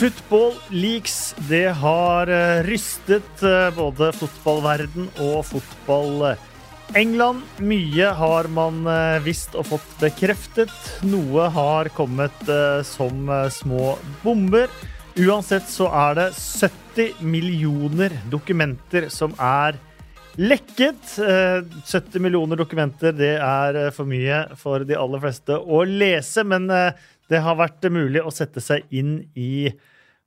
Football leaks, det har eh, rystet eh, både fotballverden og fotball England. Mye har man eh, visst og fått bekreftet. Noe har kommet som små bomber. Uansett så er det 70 millioner dokumenter som er lekket. 70 millioner dokumenter, det er for mye for de aller fleste å lese, men det har vært mulig å sette seg inn i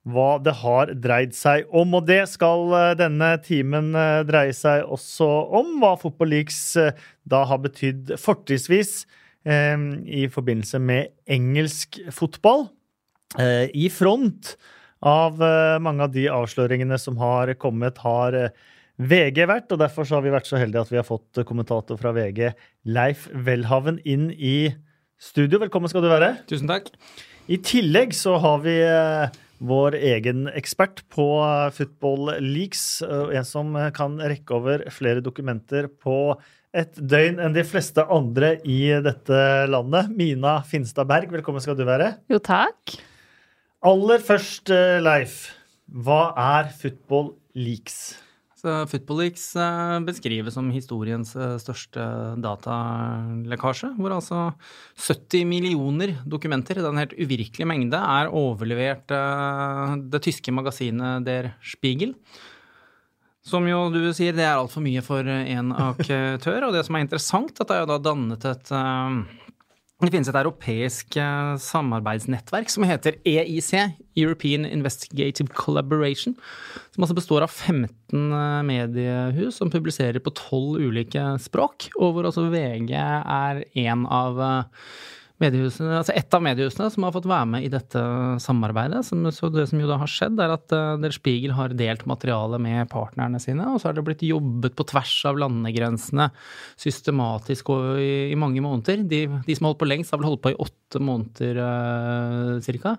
hva det har dreid seg om. Og det skal eh, denne timen eh, dreie seg også om. Hva Football Leaks eh, da har betydd fortrinnsvis eh, i forbindelse med engelsk fotball. Eh, I front av eh, mange av de avsløringene som har kommet, har VG vært. Og derfor har vi vært så heldige at vi har fått kommentator fra VG, Leif Welhaven, inn i studio. Velkommen skal du være. Tusen takk. I tillegg så har vi vår egen ekspert på Football Leaks. En som kan rekke over flere dokumenter på et døgn enn de fleste andre i dette landet. Mina Finstad Berg, velkommen skal du være. Jo, takk. Aller først, eh, Leif. Hva er Football Leaks? Football Leaks eh, beskrives som historiens eh, største datalekkasje, hvor altså 70 millioner dokumenter, den helt uvirkelige mengde, er overlevert eh, det tyske magasinet Der Spiegel. Som jo du sier, det er altfor mye for én aktør. Og det som er interessant, at det er jo da dannet et det finnes et europeisk eh, samarbeidsnettverk som heter EIC, European Investigative Collaboration, som altså består av 15 eh, mediehus som publiserer på 12 ulike språk, og hvor også VG er en av uh, mediehusene, altså ett av mediehusene som har fått være med i dette samarbeidet. så det som jo da har skjedd, er at uh, Der Spiegel har delt materiale med partnerne sine, og så har det blitt jobbet på tvers av landegrensene systematisk i, i mange måneder. De, de, som har holdt på lengst, har vel holdt på i åtte måneder uh, cirka.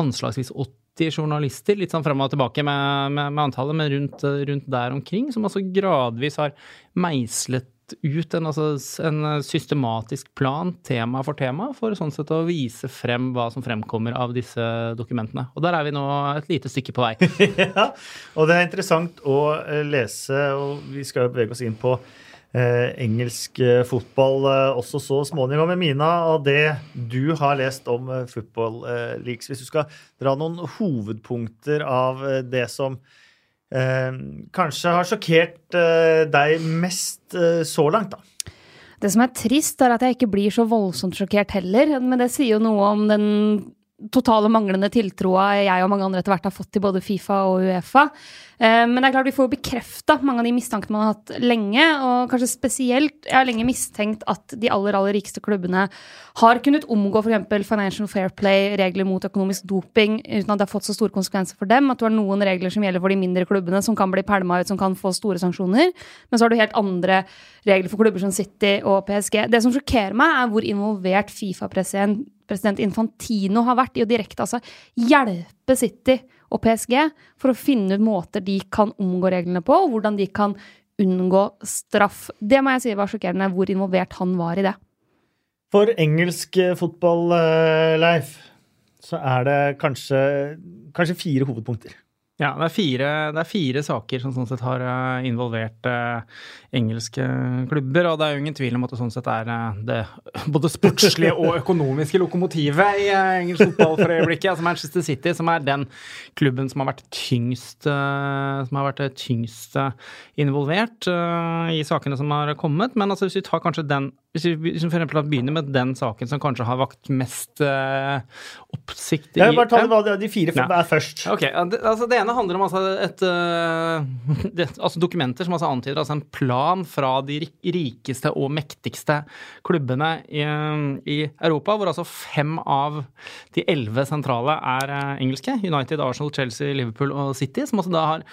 Anslagsvis 80 journalister, litt sånn frem og tilbake med, med, med antallet, men rundt, rundt, der omkring, som altså gradvis har meislet ut en, altså, en, systematisk plan, tema for tema, for sånn sett å vise frem hva som fremkommer av disse dokumentene. Og der er vi nå et lite stykke på vei. ja, og det er interessant å eh, lese, og vi skal jo bevege oss inn på eh, engelsk eh, fotball eh, også så småningom. Men Mina, av det du har lest om eh, football eh, leaks, hvis du skal dra noen hovedpunkter av det som eh, kanskje har sjokkert eh, deg mest eh, så langt, da? Det som er trist, er at jeg ikke blir så voldsomt sjokkert heller. Men det sier jo noe om den totale manglende tiltroa jeg og mange andre etter hvert har fått til både Fifa og Uefa. Eh, men det er klart vi får bekrefta mange av de mistankene man har hatt lenge. Og kanskje spesielt Jeg har lenge mistenkt at de aller aller rikeste klubbene har kunnet omgå f.eks. Financial Fair Play, regler mot økonomisk doping, uten at det har fått så store konsekvenser for dem. At du har noen regler som gjelder for de mindre klubbene, som kan bli pælma ut, som kan få store sanksjoner. Men så har du helt andre regler for klubber som City og PSG. Det som sjokkerer meg, er hvor involvert Fifa-president president Infantino har vært i å direkte altså hjelpe City og PSG for å finne ut måter de kan omgå reglene på, og hvordan de kan unngå straff. Det må jeg si var sjokkerende, hvor involvert han var i det. For engelsk fotball, eh, Leif, så er det kanskje, kanskje fire hovedpunkter. Ja, det er fire, det er fire saker som sånn sett har eh, involvert eh, engelske klubber. Og det er jo ingen tvil om at det sånn sett er uh, det både sportslige og økonomiske lokomotivet i uh, engelsk fotball for øyeblikket. Altså Manchester City, som er den klubben som har vært tyngst, som har vært tyngst involvert i sakene som har kommet. Men altså, hvis vi tar kanskje den hvis vi, hvis for eksempel begynner med den saken som kanskje har vakt mest uh, oppsikt i Ja, bare ta det, de fire ja. er først. Ok, det, altså det ene handler om altså et uh, det, altså dokumenter som altså antyder altså en plan fra de rikeste og mektigste klubbene i, i Europa, hvor altså fem av de elleve sentrale er uh, engelske. United, Arsenal, Chelsea, Liverpool og City, som altså da har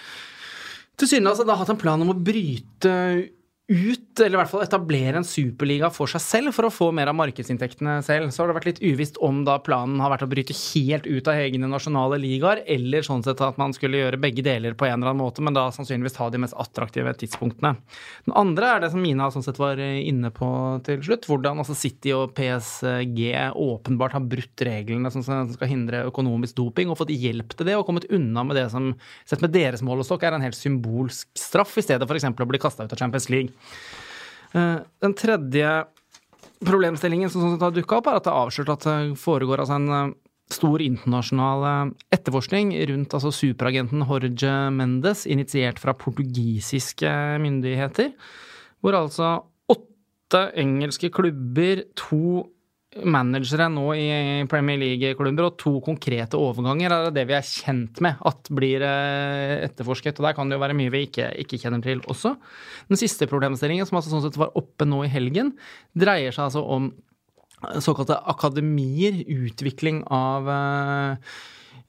til syvende altså, hatt en plan om å bryte ut, eller i hvert fall etablere en superliga for seg selv for å få mer av markedsinntektene selv. Så har det vært litt uvisst om da planen har vært å bryte helt ut av egne nasjonale ligaer, eller sånn sett at man skulle gjøre begge deler på en eller annen måte, men da sannsynligvis ta de mest attraktive tidspunktene. Den andre er det som Mina sånn sett var inne på til slutt, hvordan altså City og PSG åpenbart har brutt reglene som skal hindre økonomisk doping, og fått hjelp til det og kommet unna med det som sett med deres målestokk er en helt symbolsk straff, i stedet f.eks. å bli kasta ut av Champions League. Eh, den tredje problemstillingen som har dukka opp, er at det er avslørt at det foregår altså en eh, stor internasjonal eh, etterforskning rundt altså superagenten Jorge Mendes, initiert fra portugisiske myndigheter, hvor altså åtte engelske klubber, to managere nå i Premier League-klubber og to konkrete overganger er det vi er kjent med at blir eh, etterforsket. og Der kan det jo være mye vi ikke, ikke kjenner til også. Den siste problemstillingen, som altså sånn sett var oppe nå i helgen, dreier seg altså om såkalte akademier, utvikling av eh,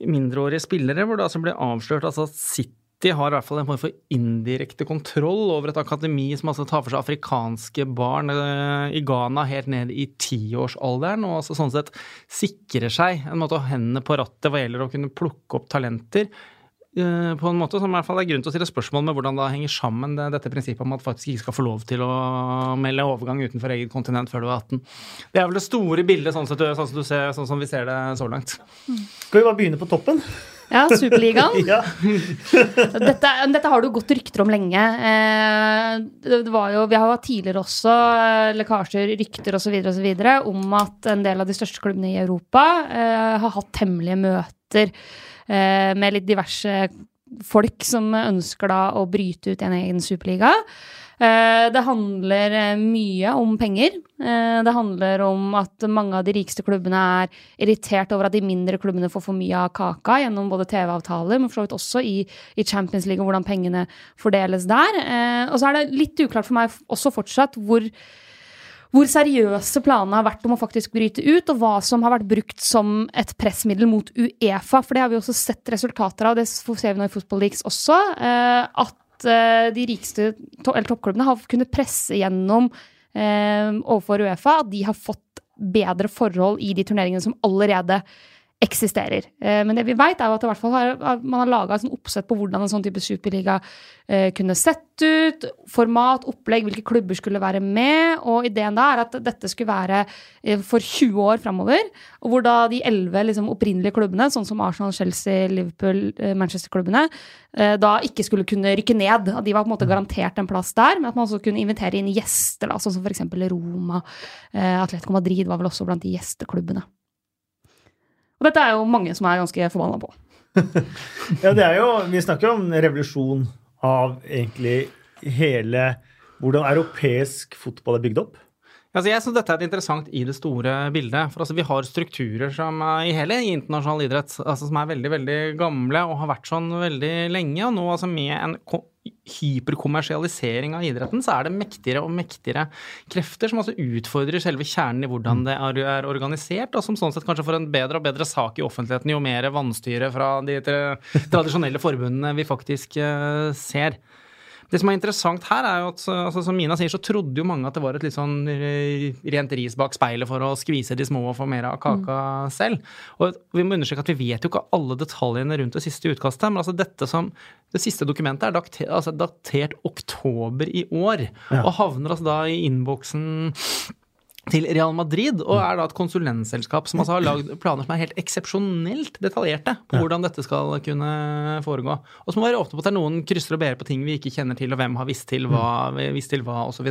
mindreårige spillere, hvor det altså ble avslørt altså sitt de har i hvert fall en form for indirekte kontroll over et akademi som altså tar for seg afrikanske barn eh, i Ghana helt ned i tiårsalderen, og altså sånn sett sikrer seg en måte å hendene på rattet hva gjelder å kunne plukke opp talenter eh, på en måte som i hvert fall er grunn til å stille spørsmål med hvordan det henger sammen dette prinsippet om at faktisk ikke skal få lov til å melde overgang utenfor eget kontinent før du er 18. Det er vel det store bildet sånn, sett, sånn, som, ser, sånn som vi ser det så langt. Skal vi bare begynne på toppen? Ja, Superligaen. ja. dette, dette, har det jo gått rykter om lenge. Eh, det var jo, vi har jo hatt tidligere også eh, lekkasjer, rykter osv. osv. om at en del av de største klubbene i Europa eh, har hatt hemmelige møter med litt diverse folk som ønsker da å bryte ut en egen superliga. Eh, det handler eh, mye om penger. Eh, det handler om at mange av de rikeste klubbene er irritert over at de mindre klubbene får for mye av kaka gjennom både TV-avtaler, men for så vidt også i, i, Champions League og hvordan pengene fordeles der. Og så er det litt uklart for meg også fortsatt hvor hvor seriøse planene har vært om å faktisk bryte ut, og hva som har vært brukt som et pressmiddel mot Uefa. For det har vi også sett resultater av, det ser vi nå i Football Leaks også. At uh, de rikeste eller toppklubbene har kunnet presse gjennom uh, overfor Uefa at de har fått bedre forhold i de turneringene som allerede eksisterer. Eh, men det vi vet, er at, har, at man har laga et oppsett på hvordan en sånn type superliga eh, kunne sett ut. Format, opplegg, hvilke klubber skulle være med. Og ideen da er at dette skulle være eh, for 20 år framover. Og hvor da de elleve liksom, opprinnelige klubbene, sånn som Arsenal, Chelsea, Liverpool, Manchester-klubbene, da ikke skulle kunne rykke ned. De var på en måte garantert en plass der, men at man også kunne invitere inn gjester, da, sånn som f.eks. Roma. Atletico Madrid var vel også blant de gjesteklubbene. Og dette er jo mange som er ganske forbanna på. ja, det er jo Vi snakker om en revolusjon av egentlig hele hvordan europeisk fotball er bygd opp. Altså jeg synes Dette er interessant i det store bildet. For altså Vi har strukturer som i hele internasjonal idrett altså som er veldig veldig gamle og har vært sånn veldig lenge. Og nå altså med en hyperkommersialisering av idretten, så er det mektigere og mektigere krefter som altså utfordrer selve kjernen i hvordan det er organisert, og som sånn sett kanskje får en bedre og bedre sak i offentligheten jo mer vannstyre fra de tradisjonelle forbundene vi faktisk eh, ser. Det som er interessant her, er jo at altså, som Mina sier, så trodde jo mange at det var et litt sånn eh, rent ris bak speilet for å skvise de små og få mer av kaka mm. selv. Og vi må understreke at vi vet jo ikke alle detaljene rundt det siste utkastet. Men altså dette som det siste dokumentet er datert, altså datert oktober i år, ja. og havner altså da i innboksen til Real Madrid, og er da et konsulentselskap som altså har lagd planer som er helt eksepsjonelt detaljerte på hvordan dette skal kunne foregå. Og som må være åpne på at det er noen krysser og ber på ting vi ikke kjenner til, og hvem har visst til hva, visst til hva osv.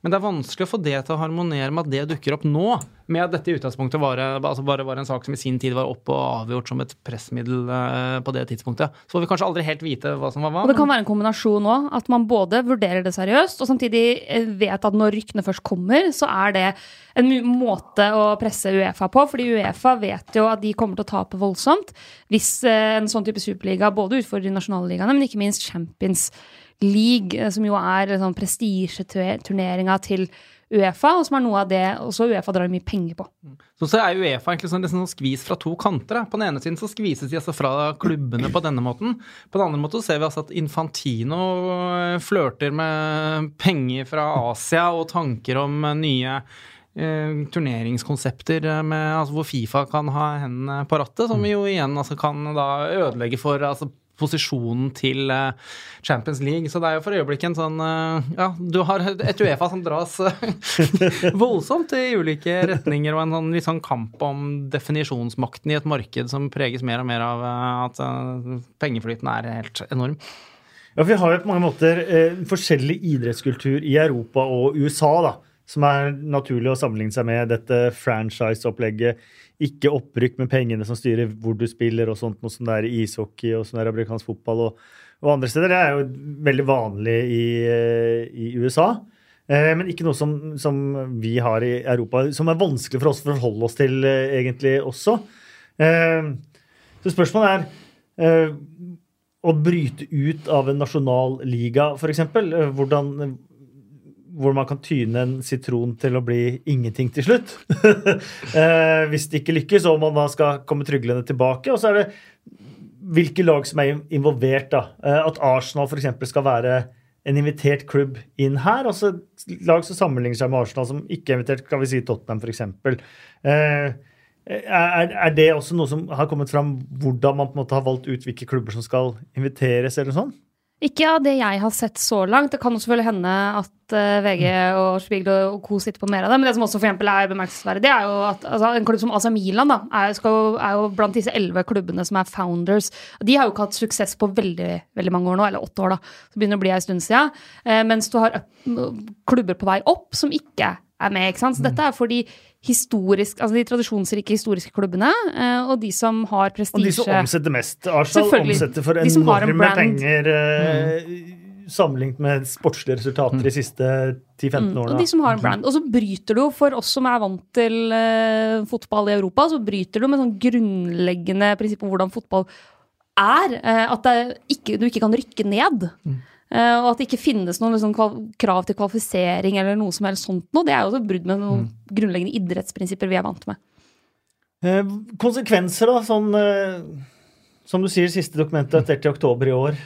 Men det er vanskelig å få det til å harmonere med at det dukker opp nå, med at dette i utgangspunktet var, altså bare var en sak som i sin tid var opp og avgjort som et pressmiddel eh, på det tidspunktet. Så får vi kanskje aldri helt vite hva som var hva. Og det kan være en kombinasjon òg, at man både vurderer det seriøst, og samtidig eh, vet at når ryktene først kommer, så er det en måte å presse Uefa på. fordi Uefa vet jo at de kommer til å tape voldsomt hvis eh, en sånn type superliga både utfordrer de nasjonale ligaene, men ikke minst Champions League, som jo er sånn prestisjeturneringa til Uefa, og som er noe av det også Uefa drar mye penger på. Så, så er Uefa egentlig sånn, liksom, skvis fra to kanter. Da. På den ene siden så skvises de altså fra klubbene på denne måten. På den andre måten så ser vi altså at Infantino eh, flørter med penger fra Asia og tanker om eh, nye eh, turneringskonsepter med, altså, hvor Fifa kan ha hendene på rattet, som jo igjen altså, kan da ødelegge for altså, posisjonen til eh, Champions League. Så det er jo for øyeblikket en sånn eh, Ja, du har et Uefa som dras eh, voldsomt i ulike retninger, og en sånn, litt sånn kamp om definisjonsmakten i et marked som preges mer og mer av at pengeflyten er helt enorm. Ja, for Vi har jo på mange måter eh, forskjellig idrettskultur i Europa og USA, da, som er naturlig å sammenligne seg med dette franchise-opplegget ikke opprykk med pengene som styrer hvor du spiller, og sånt, noe som det er i ishockey og som det er amerikansk fotball og, og, andre steder. Det er jo veldig vanlig i, eh, i USA. Eh, men ikke noe som, som, vi har i Europa, som er vanskelig for oss å forholde oss til eh, egentlig også. Så spørsmålet er å bryte ut av en nasjonal liga, f.eks. Hvordan hvor man kan tyne en sitron til å bli ingenting til slutt. eh, hvis det ikke lykkes, og man da skal komme tryglende tilbake. Og så er det hvilke lag som er involvert. da. Eh, at Arsenal f.eks. skal være en invitert klubb inn her. Altså lag som sammenligner seg med Arsenal, som ikke er invitert, kan vi si Tottenham f.eks. Eh, er, er det også noe som har kommet fram, hvordan man på en måte har valgt ut hvilke klubber som skal inviteres? eller sånt? Ikke av det jeg har sett så langt. Det kan jo selvfølgelig hende at eh, VG og Spiegel og co. sitter på mer av det. Men det som også for er bemerkelsesverdig, er jo at altså, en klubb som AC Milan da, er, skal, er jo blant disse elleve klubbene som er founders. De har jo ikke hatt suksess på veldig veldig mange år nå, eller åtte år, da. Så begynner det å bli en stund siden. Uh, mens du har klubber på vei opp som ikke er med. ikke sant? Så dette er for de historisk, altså de tradisjonsrike historiske klubbene, eh, og de som har prestisje Og de som omsetter mest. Arsenal omsetter for enorme penger eh, mm. Sammenlignet med sportslige resultater mm. de siste 10-15 mm. årene. Og de som har en brand. Og så bryter du, for oss som er vant til uh, fotball i Europa, så bryter du med sånn grunnleggende prinsipp om hvordan fotball er. Uh, at ikke, du ikke kan rykke ned. Mm. Uh, og at det ikke finnes noen liksom, krav til kvalifisering eller noe som helst sånt noe. Det er jo et brudd med noen mm. grunnleggende idrettsprinsipper vi er vant med. Uh, konsekvenser, da, sånn uh, Som du sier, siste dokumentet datert i oktober i år.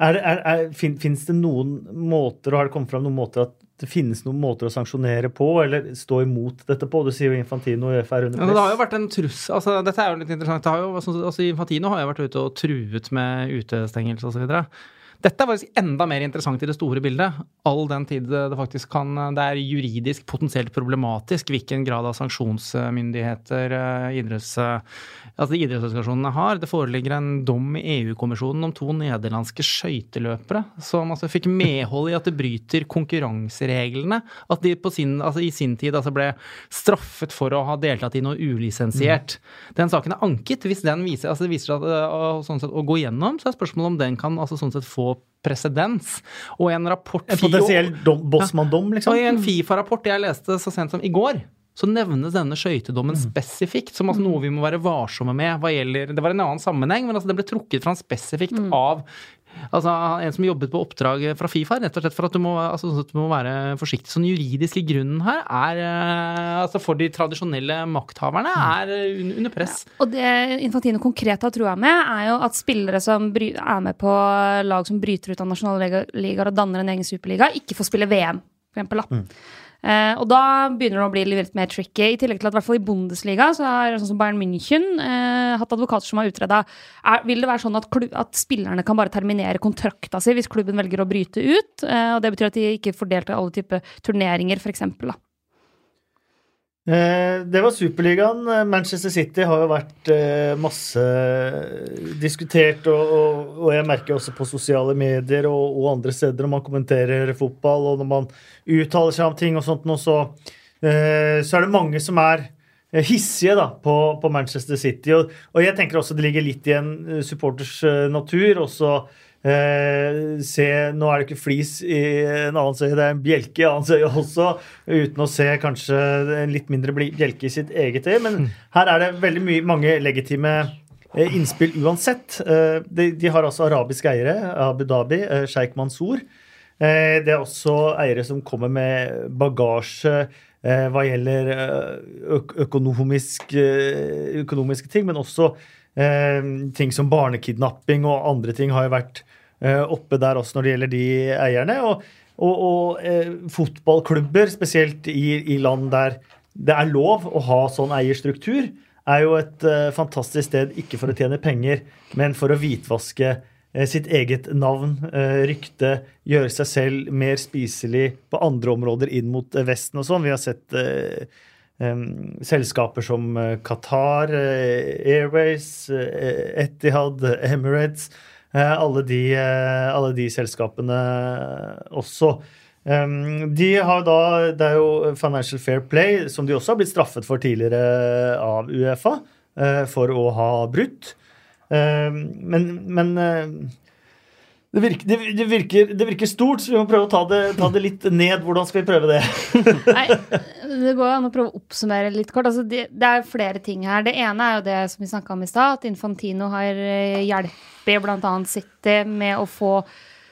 Er, er, er, fin, finnes det noen måter, og har det kommet fram noen måter at det finnes noen måter å sanksjonere på, eller stå imot dette på? Du sier jo Infantino og UF er under press. Ja, det har jo vært en truss, altså, Dette er jo litt interessant. Jo, altså, altså, Infantino har jo vært ute og truet med utestengelse osv. Dette er faktisk enda mer interessant i det store bildet, all den tid det faktisk kan Det er juridisk potensielt problematisk hvilken grad av sanksjonsmyndigheter eh, idretts, altså idrettsorganisasjonene har. Det foreligger en dom i EU-kommisjonen om to nederlandske skøyteløpere som altså fikk medhold i at det bryter konkurransereglene. At de sin, altså i sin tid altså ble straffet for å ha deltatt i noe ulisensiert. Mm. Den saken er anket. Hvis den viser, altså det viser seg at, sånn sett, å gå gjennom, så er spørsmålet om den kan altså sånn sett få presedens. Og en rapport En potensiell bossmanndom, liksom? Og i en Fifa-rapport jeg leste så sent som i går, så nevnes denne skøytedommen mm. spesifikt som altså noe vi må være varsomme med hva gjelder Det var en annen sammenheng, men altså det ble trukket fram spesifikt mm. av Altså En som jobbet på oppdrag fra Fifa, rett og slett for at du må, altså, du må være forsiktig. Så den juridiske grunnen her er eh, altså for de tradisjonelle makthaverne er under press. Ja, og det Infantino konkret har trua med, er jo at spillere som er med på lag som bryter ut av nasjonale ligaer og danner en egen superliga, ikke får spille VM, for eksempel. Da. Mm. Eh, og da begynner det å bli litt mer tricky. I tillegg til at i hvert fall i Bundesliga så har sånn som Bayern München eh, hatt advokater som har utreda Vil det være sånn at, at, spillerne kan bare terminere kontrakta si hvis klubben velger å bryte ut? Eh, og det betyr at de ikke får delta i alle typer turneringer, f.eks. Eh, det var Superligaen. Eh, Manchester City har jo vært eh, masse diskutert, og, og, og jeg merker også på sosiale medier og, og, andre steder når man kommenterer fotball, og når man uttaler seg om ting og sånt, så, så er det mange som er hissige da, på, på Manchester City. Og, jeg tenker også det ligger litt i en supporters natur. også Eh, se, nå er det ikke flis i en annen søye, det er en bjelke i en annen søye også. Uten å se kanskje en litt mindre bjelke i sitt eget øye. Men her er det veldig mye, mange legitime eh, innspill uansett. Eh, de, de, har altså arabiske eiere, Abu Dhabi, eh, sjeik Mansour. Det er også eiere som kommer med bagasje hva gjelder økonomisk, økonomiske ting, men også ting som barnekidnapping og andre ting har jo vært oppe der også når det gjelder de eierne. Og, og, og eh, fotballklubber, spesielt i, i, land der det er lov å ha sånn eierstruktur, er jo et eh, fantastisk sted ikke for å tjene penger, men for å hvitvaske eh, sitt eget navn, eh, rykte, gjøre seg selv mer spiselig på andre områder inn mot eh, Vesten og sånn. Vi har sett eh, selskaper som Qatar, Airways, Etihad, Emirates Eh, alle de, eh, alle de selskapene også. De har da, Det er jo Financial Fair Play, som de også har blitt straffet for tidligere av Uefa, eh, for å ha brutt. Men, men det virker, det, virker, det virker, stort, så vi må prøve å ta det, ta det litt ned. Hvordan skal vi prøve det? Nei, Det går an å prøve å oppsummere litt kort. Altså, det, det, er flere ting her. Det ene er jo det som vi snakka om i stad, at Infantino har eh, hjulpet bl.a. City med å få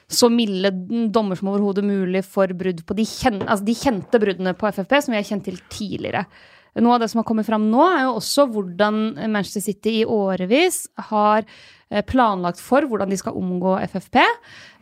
så milde dommer som overhodet mulig for brudd på de, kjen, altså de kjente bruddene på FFP, som vi har kjent til tidligere. Noe av det som har kommet fram nå, er jo også hvordan Manchester City i årevis har planlagt for hvordan de skal omgå FFP.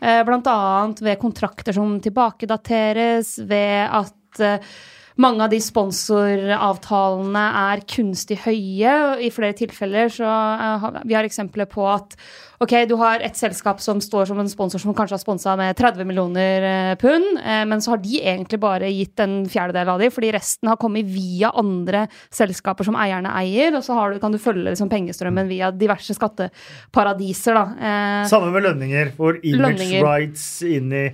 Eh, Bl.a. ved kontrakter som tilbakedateres, ved at eh, mange av de sponsoravtalene er kunstig høye. I flere tilfeller så uh, Vi har eksempler på at ok, du har et selskap som står som en sponsor som kanskje har sponsa med 30 millioner uh, pund, uh, men så har de egentlig bare gitt en fjerdedel av de, fordi resten har kommet via andre selskaper som eierne eier, og så du, kan du følge liksom, pengestrømmen via diverse skatteparadiser. Da. Samme med lønninger, hvor image lønninger. rights inn i,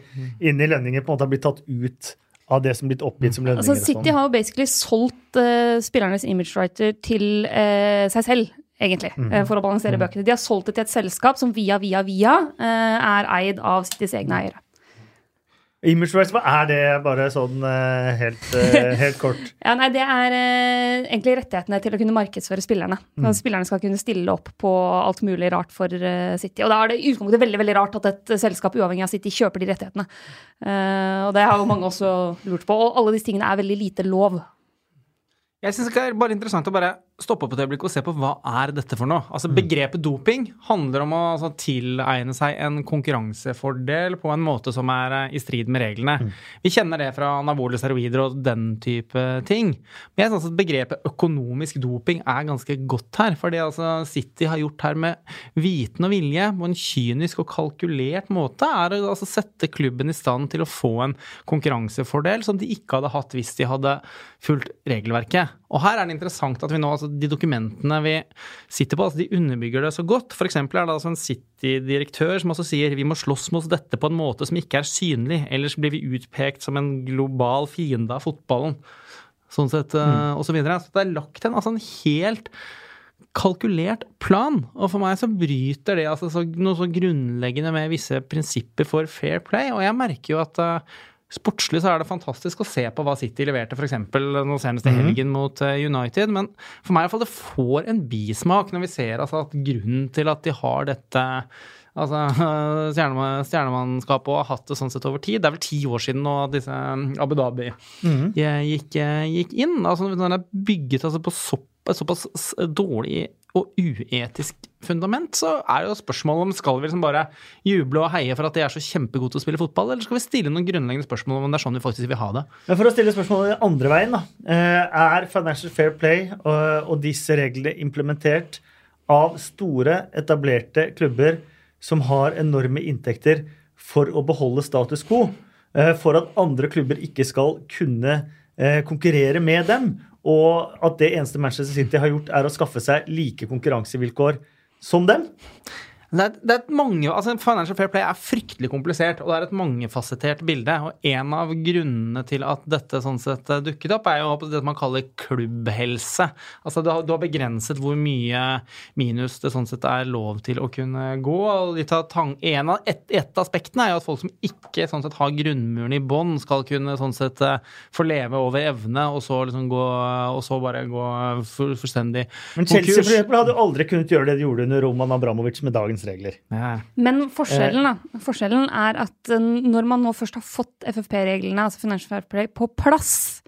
inn i lønninger på en måte har blitt tatt ut av det som blitt oppgitt som lønninger. Altså, City sånn. har jo basically solgt uh, spillernes image writer til uh, seg selv, egentlig, mm. uh, for å balansere mm. bøkene. De har solgt det til et selskap som via, via, via er eid av Citys egne eiere. Image rights, hva er det, bare sånn uh, helt, uh, helt, kort? ja, nei, Det er uh, egentlig rettighetene til å kunne markedsføre spillerne. Mm. Spillerne skal kunne stille opp på alt mulig rart for City. Og da er det utgangspunktet veldig veldig rart at et selskap uavhengig av City kjøper de rettighetene. og det har jo mange også lurt på. Og alle disse tingene er veldig lite lov. Jeg syns det er bare interessant å bare stoppe opp et øyeblikk og se på hva er dette for noe. Altså. Begrepet doping handler om å altså, tilegne seg en konkurransefordel på en måte som er uh, i strid med reglene. Mm. Vi kjenner det fra anabole steroider og den type ting. Men jeg synes at begrepet økonomisk doping er ganske godt her. For det altså, City har gjort her med viten og vilje på en kynisk og kalkulert måte, er å altså, sette klubben i stand til å få en konkurransefordel som de ikke hadde hatt hvis de hadde fulgt regelverket. Og her er det interessant at vi nå, altså de dokumentene vi sitter på, altså de underbygger det så godt. Eksempel er det altså en City-direktør som også sier vi må slåss mot dette på en måte som ikke er synlig, ellers blir vi utpekt som en global fiende av fotballen. Sånn sett, eh, mm. og så videre. Så det er lagt en, altså en helt kalkulert plan. Og for meg så bryter det altså så, noe så grunnleggende med visse prinsipper for fair play. Og jeg merker jo at uh, Sportslig så er det fantastisk å se på hva City leverte f.eks. nå senest i mhm. helgen mm. mot eh, United, men for meg i hvert fall det får en bismak når vi ser altså, at grunnen til at de har dette altså, stjernemannskapet og har hatt det sånn sett over tid. Det er vel ti år siden nå at disse Abu Dhabi mm. gikk, gikk, inn. altså Når det er bygget altså, på sopp, såpass dårlig og uetisk fundament, så er jo spørsmålet om skal vi liksom bare juble og heie for at de er så kjempegode til å spille fotball, eller skal vi stille noen grunnleggende spørsmål om det er sånn vi faktisk vil ha det? Men For å stille spørsmålet andre veien, da. Eh, er Financial Fair Play og disse reglene implementert av store, etablerte klubber som har enorme inntekter for å beholde status quo? Eh, for at andre klubber ikke skal kunne eh, konkurrere med dem? Og at det eneste Manchester City har gjort, er å skaffe seg like konkurransevilkår som dem. Det er, det er mange, altså Financial Fair Play er fryktelig komplisert, og det er et mangefasettert bilde. og En av grunnene til at dette sånn sett dukket opp, er jo det man kaller klubbhelse. Altså Du har, du har begrenset hvor mye minus det sånn sett er lov til å kunne gå. og en av, et, et av aspektene er jo at folk som ikke sånn sett har grunnmuren i bånn, skal kunne sånn sett eh, få leve over evne, og så liksom gå, og så bare gå fullstendig Men Chelsea for eksempel, hadde aldri kunnet gjøre det de gjorde under Roman Abramovic med dagens regler. Ja. Men forskjellen, da, forskjellen er at eh, når man nå først har fått FFP-reglene, altså Financial Fair Play, på plass,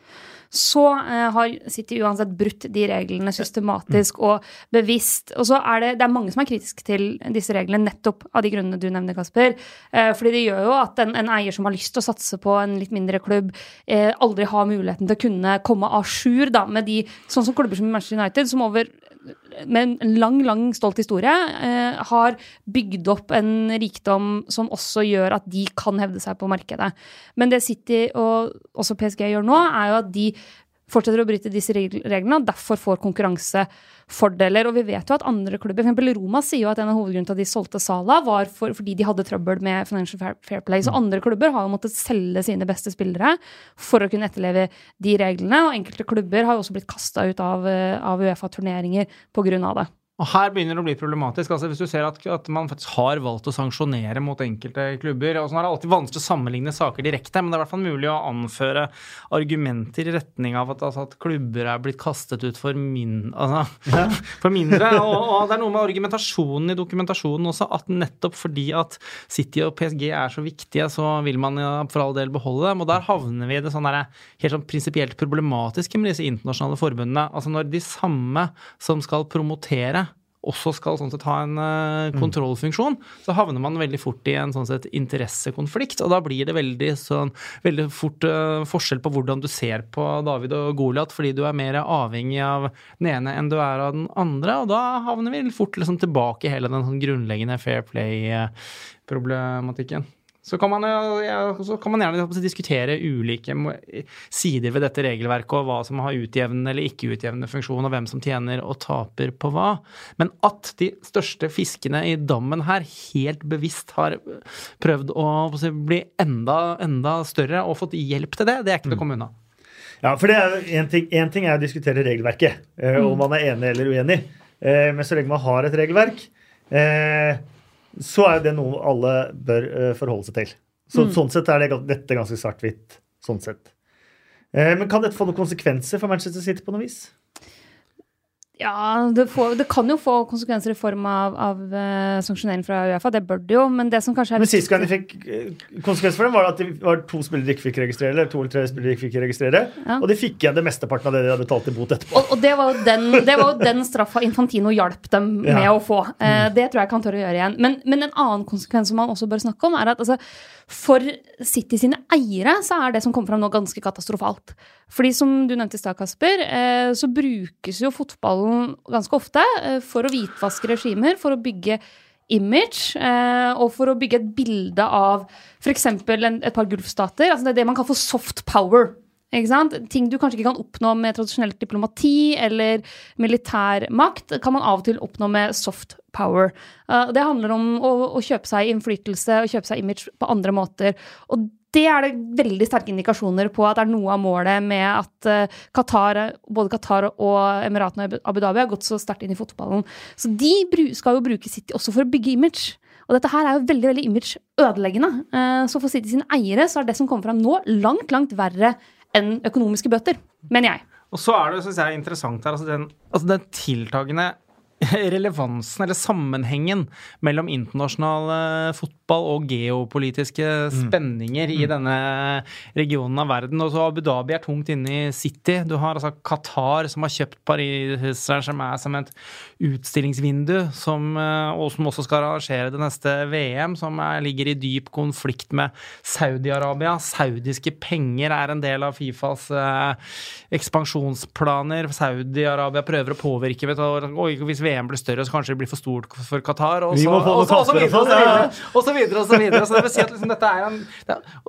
så eh, har City uansett brutt de reglene systematisk og bevisst. Og så er det, det er mange som er kritiske til disse reglene nettopp av de grunnene du nevner, Kasper. Eh, fordi det gjør jo at en, en, eier som har lyst til å satse på en litt mindre klubb, eh, aldri har muligheten til å kunne komme à jour med de Sånn som klubber som Manchester United, som over med en lang, lang, stolt historie, eh, har bygd opp en rikdom som også gjør at de kan hevde seg på markedet. Men det City og også PSG gjør nå, er jo at de fortsetter å bryte disse reglene, og derfor får konkurransefordeler. Og vi vet jo at andre klubber, f.eks. Roma sier jo at en av hovedgrunnene til at de solgte Sala, var for, fordi de hadde trøbbel med Financial Fair Play. Så mm. andre klubber har jo måttet selge sine beste spillere for å kunne etterleve de reglene. Og enkelte klubber har jo også blitt kasta ut av, eh, av Uefa-turneringer pga. det. Og her begynner det å bli problematisk. altså Hvis du ser at, at man faktisk har valgt å sanksjonere mot enkelte klubber og sånn er det alltid vanskelig å sammenligne saker direkte, men det er i hvert fall mulig å anføre argumenter i retning av at, altså, at klubber er blitt kastet ut for, min, altså, ja. for mindre. Og, og, det er noe med argumentasjonen i dokumentasjonen også, at nettopp fordi at City og PSG er så viktige, så vil man ja, for all del beholde dem. Og der havner vi i det sånn der, helt sånn prinsipielt problematiske med disse internasjonale forbundene. Altså når de samme som skal promotere også skal sånn sett ha en uh, kontrollfunksjon, så havner man veldig fort i en sånn sett interessekonflikt. Og da blir det veldig, sånn, veldig fort uh, forskjell på hvordan du ser på David og Goliat, fordi du er mer avhengig av den ene enn du er av den andre. Og da havner vi fort liksom tilbake i hele den sånn grunnleggende fair play-problematikken. Så kan, man, så kan man, gjerne diskutere ulike sider ved dette regelverket, og hva som har utjevnende eller ikke utjevnende funksjon, og hvem som tjener og taper på hva. Men at de største fiskene i dammen her helt bevisst har prøvd å bli enda, enda større og fått hjelp til det, det er ikke til å komme unna. Ja, for det er en ting, en ting er å diskutere regelverket, eh, om mm. man er enig eller uenig. Eh, men så lenge man har et regelverk eh, så er det noe alle bør uh, forholde seg til. Så, mm. Sånn sett er det, dette ganske svart-hvitt. Sånn sett. Uh, men kan dette få noen konsekvenser for Manchester City på noe vis? Ja, det, får, det, kan jo få konsekvenser i form av, av uh, sanksjonering fra Uefa. Det bør det jo, men det som kanskje er Men Sist gang de fikk konsekvenser for dem, var at det var to spillere de ikke fikk registrere. eller to eller tre spillere de ikke fikk registrere, ja. Og de fikk igjen det mesteparten av det de hadde betalt i bot etterpå. Og, og det, var jo den, det var jo den straffa Infantino hjalp dem ja. med å få. Uh, det tror jeg kan tørre å gjøre igjen. Men, men, en annen konsekvens som man også bør snakke om, er at altså, for City sine eiere så er det som kommer fram nå, ganske katastrofalt. Fordi som du nevnte i stad, Kasper, eh, så brukes jo fotballen ganske ofte eh, for å hvitvaske regimer, for å bygge image, eh, og for å bygge et bilde av f.eks. et par gulfstater. Altså det er det man kaller for soft power. Ting du kanskje ikke kan oppnå med tradisjonelt diplomati eller militær makt, kan man av og til oppnå med soft power. Uh, det handler om å, å, kjøpe seg innflytelse og kjøpe seg image på andre måter. Og det er det veldig sterke indikasjoner på at det er noe av målet med at uh, Qatar, både Qatar og Emiratene og Abu Dhabi har gått så sterkt inn i fotballen. Så de skal jo bruke City også for å bygge image. Og dette her er jo veldig veldig image-ødeleggende. Uh, så for City sine eiere så er det som kommer fram nå, langt, langt verre enn økonomiske bøter, mener jeg. Og så er det synes jeg, interessant her, altså den, altså den tiltagende relevansen eller sammenhengen mellom internasjonal eh, fotball og geopolitiske mm. spenninger mm. i denne regionen av verden. Og så Abu Dhabi er tungt inne i City. Du har altså Qatar som har kjøpt Paris Saint-Germain som et utstillingsvindu, som, eh, og som også skal arrangere det neste VM, som er, ligger i dyp konflikt med Saudi-Arabia. Saudiske penger er en del av Fifas eh, ekspansjonsplaner. Saudi-Arabia prøver å påvirke. Vet du, og hvis VM blir større, så kanskje det blir for stort for Qatar. Og så, og så, og så videre, og så videre. Og så videre, og så videre. Så det vil si at liksom, dette er en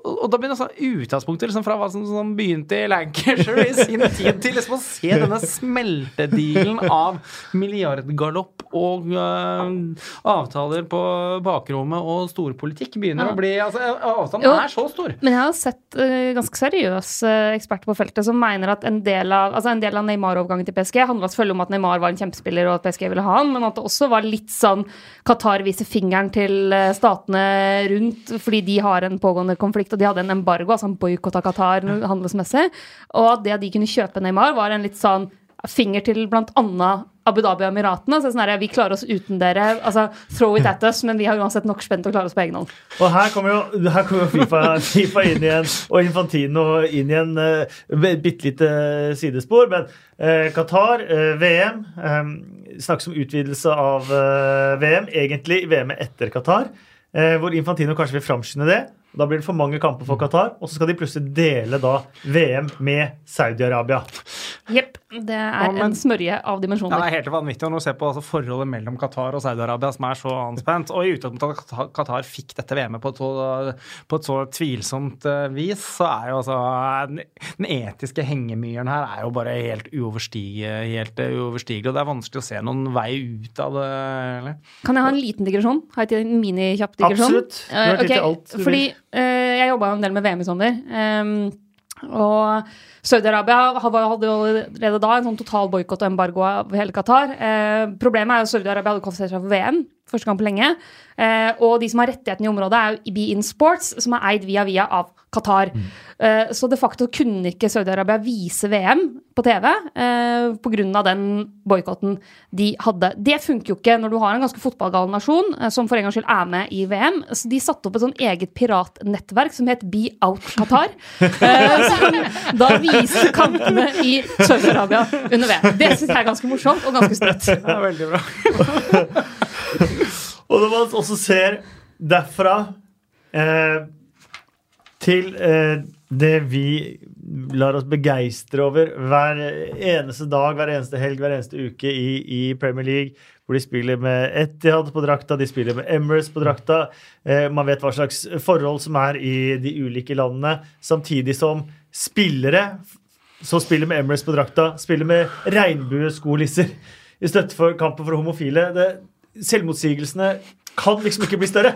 Og da begynner sånn utgangspunktet liksom, fra hva som, som, begynte i Lancashire i sin tid, til liksom, å se denne smeltedealen av milliardgalopp og uh, avtaler på bakrommet og storpolitikk begynner å bli altså, Avstanden er så stor. Men jeg har sett uh, ganske seriøse eksperter på feltet som mener at en del av, altså av Neymar-overgangen til PSG handla selvfølgelig om at Neymar var en kjempespiller og at PSG ville ha han, men at det også var litt sånn Qatar viser fingeren til eh, statene rundt fordi de har en pågående konflikt, og de hadde en embargo, altså en boikott av Qatar handelsmessig, og at det at de kunne kjøpe Neymar, var en litt sånn finger til annet Abu Dhabi og Emiratene. Så sånn her, vi klarer oss uten dere. altså Throw it at us, men vi har uansett nok spent å klare oss på egen hånd. Og her kommer jo, her kommer FIFA, FIFA inn igjen, og Infantino inn igjen. Uh, Bitte lite sidespor, men uh, Qatar, uh, VM um, Snakkes om utvidelse av uh, VM. Egentlig VM-et etter Qatar, hvor Infantino kanskje vil framskynde det. Da blir det for mange kamper for Qatar, og så skal de plutselig dele da VM med Saudi-Arabia. Jepp. Det er ja, men, en smørje av dimensjoner. Ja, det er helt vanvittig å se på altså, forholdet mellom Qatar og Saudi-Arabia, som er så anspent. Og i utgangspunktet at Qatar fikk dette VM-et på, på, et så tvilsomt uh, vis, så er jo altså Den etiske hengemyren her er jo bare helt uoverstigelig. Helt uoverstigelig og det er vanskelig å se noen vei ut av det. Eller? Kan jeg ha en liten digresjon? Har jeg en minikjapp digresjon? Absolutt. Du har tid til alt. Fordi uh, jeg jobba en del med VM i sommer. Um, og Saudi-Arabia hadde jo allerede da en sånn total boikott og embargo av hele Qatar. Eh, problemet er at Saudi-Arabia hadde kvalifisert seg for VM første gang på lenge. Eh, og de som har rettighetene i området, er jo Be In Sports, som er eid via via av Qatar. Mm. Eh, så de facto kunne ikke Saudi-Arabia vise VM på TV eh, pga. den boikotten de hadde. Det funker jo ikke når du har en ganske fotballgal nasjon eh, som for en gangs skyld er med i VM. Så de satte opp et sånn eget piratnettverk som het Be Out Qatar. eh, som da viser kampene i Saudi-Arabia under VM. Det syns jeg er ganske morsomt og ganske sprøtt. Det er veldig bra. og når man også ser derfra eh, til eh, det vi lar oss begeistre over hver eneste dag, hver eneste helg, hver eneste uke i, i Premier League. Hvor de spiller med Etihad på drakta, de spiller med Emirates på drakta. Eh, man vet hva slags forhold som er i de ulike landene. Samtidig som spillere som spiller med Emirates på drakta, spiller med regnbueskolisser i støtte for kampen for homofile. Det, selvmotsigelsene kan liksom ikke bli større.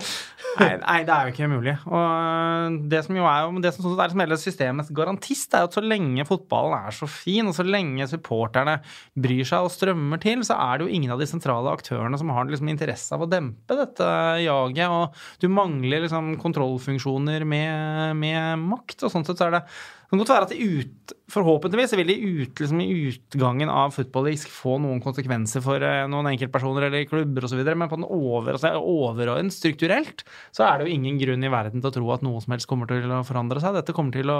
nei, nei, det er jo ikke mulig. Og det som jo er det som er som hele systemets garantist, er jo at så lenge fotballen er så fin, og så lenge supporterne bryr seg og strømmer til, så er det jo ingen av de sentrale aktørene som har liksom interesse av å dempe dette jaget. Og du mangler liksom kontrollfunksjoner med, med makt, og sånn sett så er det kan godt være at ut, forhåpentligvis vil det ut, liksom, i utgangen av football få noen konsekvenser for uh, noen enkeltpersoner eller klubber osv., men på den over, altså, overordnet strukturelt så er det jo ingen grunn i verden til å tro at noe som helst kommer til å forandre seg. Dette kommer til å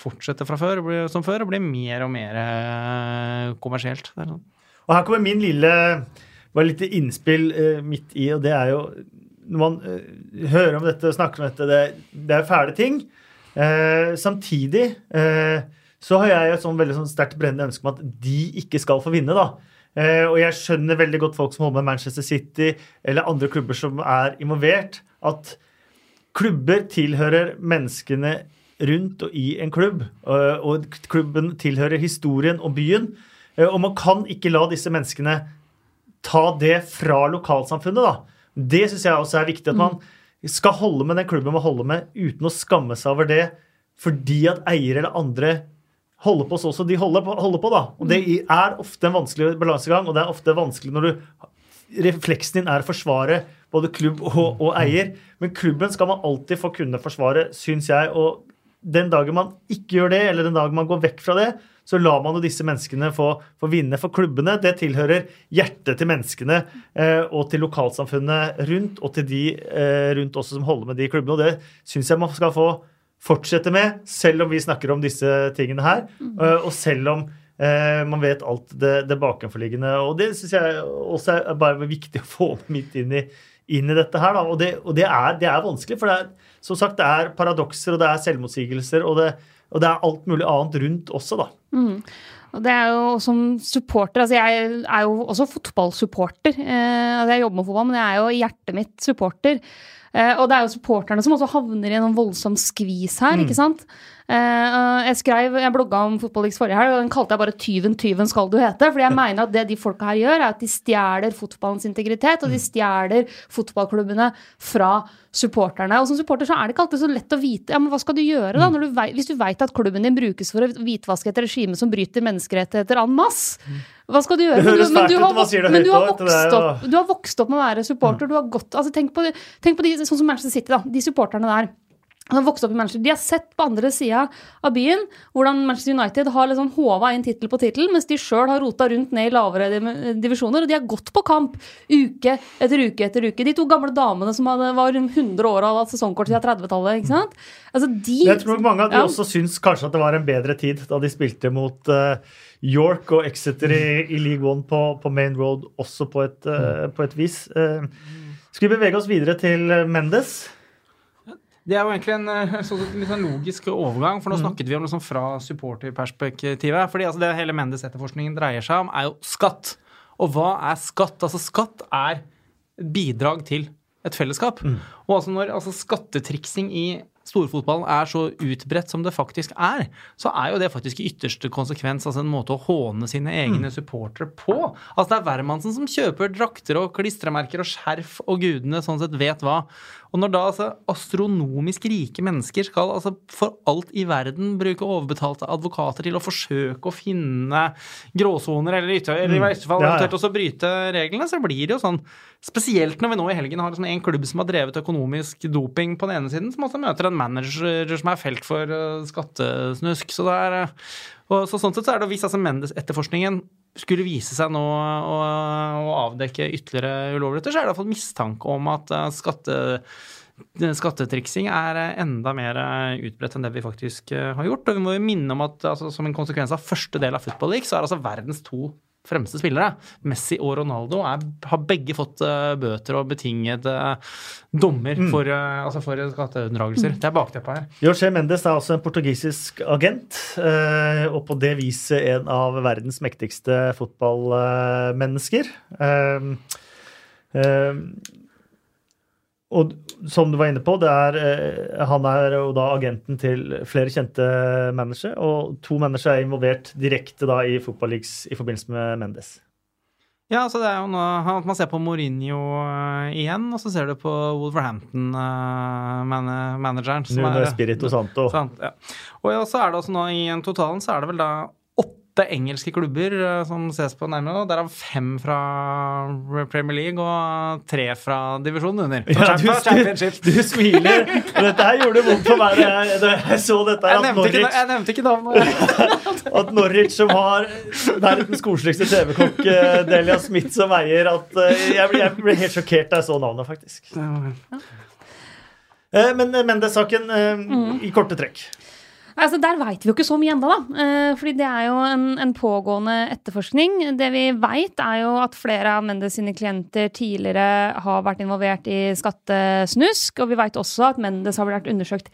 fortsette fra før, som før og bli mer og mer uh, kommersielt. Sånn. Og her kommer min lille bare litt innspill uh, midt i, og det er jo Når man hører om dette og snakker om dette, det, det er fæle ting. Eh, samtidig eh, så har jeg et sånn veldig sånn sterkt brennende ønske om at de ikke skal få vinne. da. Eh, og jeg skjønner veldig godt folk som holder med Manchester City eller andre klubber som er involvert, at klubber tilhører menneskene rundt og i en klubb. Eh, og klubben tilhører historien og byen. Eh, og man kan ikke la disse menneskene ta det fra lokalsamfunnet. da. Det syns jeg også er viktig. at man mm skal holde med den klubben man holder med, uten å skamme seg over det fordi at eiere eller andre holder på sånn som de holder på, holder på. da. Og Det mm. er ofte en vanskelig balansegang, og det er ofte vanskelig når du refleksen din er å forsvare både klubb og, og, eier. Men klubben skal man alltid få kunne forsvare, syns jeg. Og den dagen man ikke gjør det, eller den dagen man går vekk fra det, så lar man jo disse menneskene få, få, vinne. For klubbene det tilhører hjertet til menneskene eh, og til lokalsamfunnet rundt, og til de eh, rundt også som holder med de klubbene. Og det syns jeg man skal få fortsette med, selv om vi snakker om disse tingene her. Mm. Og selv om eh, man vet alt det, det bakenforliggende. Og det syns jeg også er bare viktig å få midt inn i, inn i dette her. Da. Og, det, og det, er, det er vanskelig, for det er, som sagt, det er paradokser, og det er selvmotsigelser. og det og det er alt mulig annet rundt også, da. Mm. Og det er jo som supporter altså Jeg er jo også fotballsupporter. Eh, altså jeg jobber med fotball, men jeg er jo i hjertet mitt supporter. Eh, og det er jo supporterne som også havner i en voldsom skvis her, mm. ikke sant? Uh, jeg skrev, jeg blogga om Fotballix forrige helg, og den kalte jeg bare 'Tyven, tyven skal du hete'. Fordi jeg mener at det de folka her gjør, er at de stjeler fotballens integritet, og de stjeler fotballklubbene fra supporterne. Og som supporter så er det ikke alltid så lett å vite ja, men hva skal du gjøre da, du vet, hvis du veit at klubben din brukes for å hvitvaske et regime som bryter menneskerettigheter en masse. Hva skal du gjøre? Men, du, men du, har, høyt òg. Du har vokst opp med å være supporter. Du har gått, altså tenk på, tenk på de, sånn som Manchester City, da. De supporterne der Han har vokst opp i Manchester. De har sett på andre sida av byen hvordan Manchester United har liksom håva inn tittel på tittel, mens de sjøl har rota rundt ned i lavere divisjoner. Og de har gått på kamp uke etter uke etter uke. De to gamle damene som hadde, var rundt 100 år og hadde sesongkort siden 30-tallet. ikke sant? Altså, de, Jeg tror mange av de Ja. også syns kanskje at det var en bedre tid da de spilte mot uh, York og Exeter i, i League One på, på Main Road også på et, uh, på et vis. Uh, skal vi bevege oss videre til Mendes? Det er jo egentlig en eh, sånn, litt sånn logisk overgang, for nå snakket vi om liksom fra supporterperspektivet. fordi altså det hele Mendes-etterforskningen dreier seg om, er jo skatt. Og hva er skatt? Altså Skatt er bidrag til et fellesskap. Og altså når altså skattetriksing i storfotballen er så utbredt som det faktisk er, så er jo det faktisk i ytterste konsekvens altså en måte å håne sine egne supportere på. Altså Det er hvermannsen som kjøper drakter og klistremerker og skjerf og gudene sånn sett vet hva. Og når da altså astronomisk rike mennesker skal altså for alt i verden bruke overbetalte advokater til å forsøke å finne gråsoner eller, ytter, eller i verste fall eventuelt også bryte reglene, så blir det jo sånn. Spesielt når vi nå i helgen har liksom en klubb som har drevet økonomisk doping på den ene siden, som også møter en manager som er felt for eh, skattesnusk. Så, det er, eh, og, så sånn sett så er det hvis altså Mendes-etterforskningen skulle vise seg nå å, å avdekke ytterligere ulovligheter, så er det iallfall mistanke om at eh, skatte Skattetriksing er eh, enda mer eh, utbredt enn det vi faktisk har gjort. Og vi må jo minne om at altså, som en konsekvens av første del av Football League, så er altså verdens to fremste spillere, Messi og Ronaldo, er, har begge fått uh, bøter og betinget uh, dommer for, uh, altså for skatteunndragelser. Det er bakteppet her. Jorge Mendes er også en portugisisk agent, eh, og på det viset en av verdens mektigste fotballmennesker. Eh, eh, og som du var inne på, det er, eh, han er jo da agenten til flere kjente managere, og to managere er involvert direkte da i fotballeaks i forbindelse med Mendes. Ja, altså det er jo nå at Man ser på Mourinho eh, igjen, og så ser du på Wolverhampton-manageren. Nuno Espirito Santo. Sant, ja. Og så er det også nå i totalen så er det vel da åtte engelske klubber eh, som ses på nærmere, nå. derav fem fra Premier League og tre fra divisjonen under. Ja, du, du, smiler. og Dette her gjorde vondt for meg da jeg, jeg så dette. Jeg her, At nevnte, ikke, jeg nevnte ikke navnet. at Norwich, som har verdens koseligste TV-kokk, eh, Delia Smith, som eier at eh, jeg, ble- jeg ble helt sjokkert da jeg så navnet, faktisk. Men det Mendes-saken mm. i korte trekk. Altså, Der veit vi jo ikke så mye ennå, da. Eh, fordi det er jo en, en pågående etterforskning. Det vi veit, er jo at flere av Mendes sine klienter tidligere har vært involvert i skattesnusk. Og vi veit også at Mendes har vært undersøkt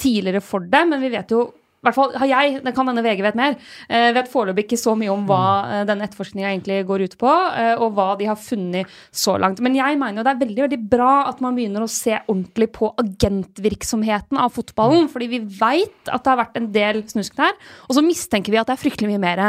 tidligere for det, men vi vet jo i hvert fall har jeg, det kan hende VG vet mer, eh, vet foreløpig ikke så mye om hva eh, denne etterforskninga egentlig går ut på, eh, og hva de har funnet så langt. Men jeg mener jo det er veldig veldig bra at man begynner å se ordentlig på agentvirksomheten av fotballen, fordi vi veit at det har vært en del snusk der, og så mistenker vi at det er fryktelig mye mer.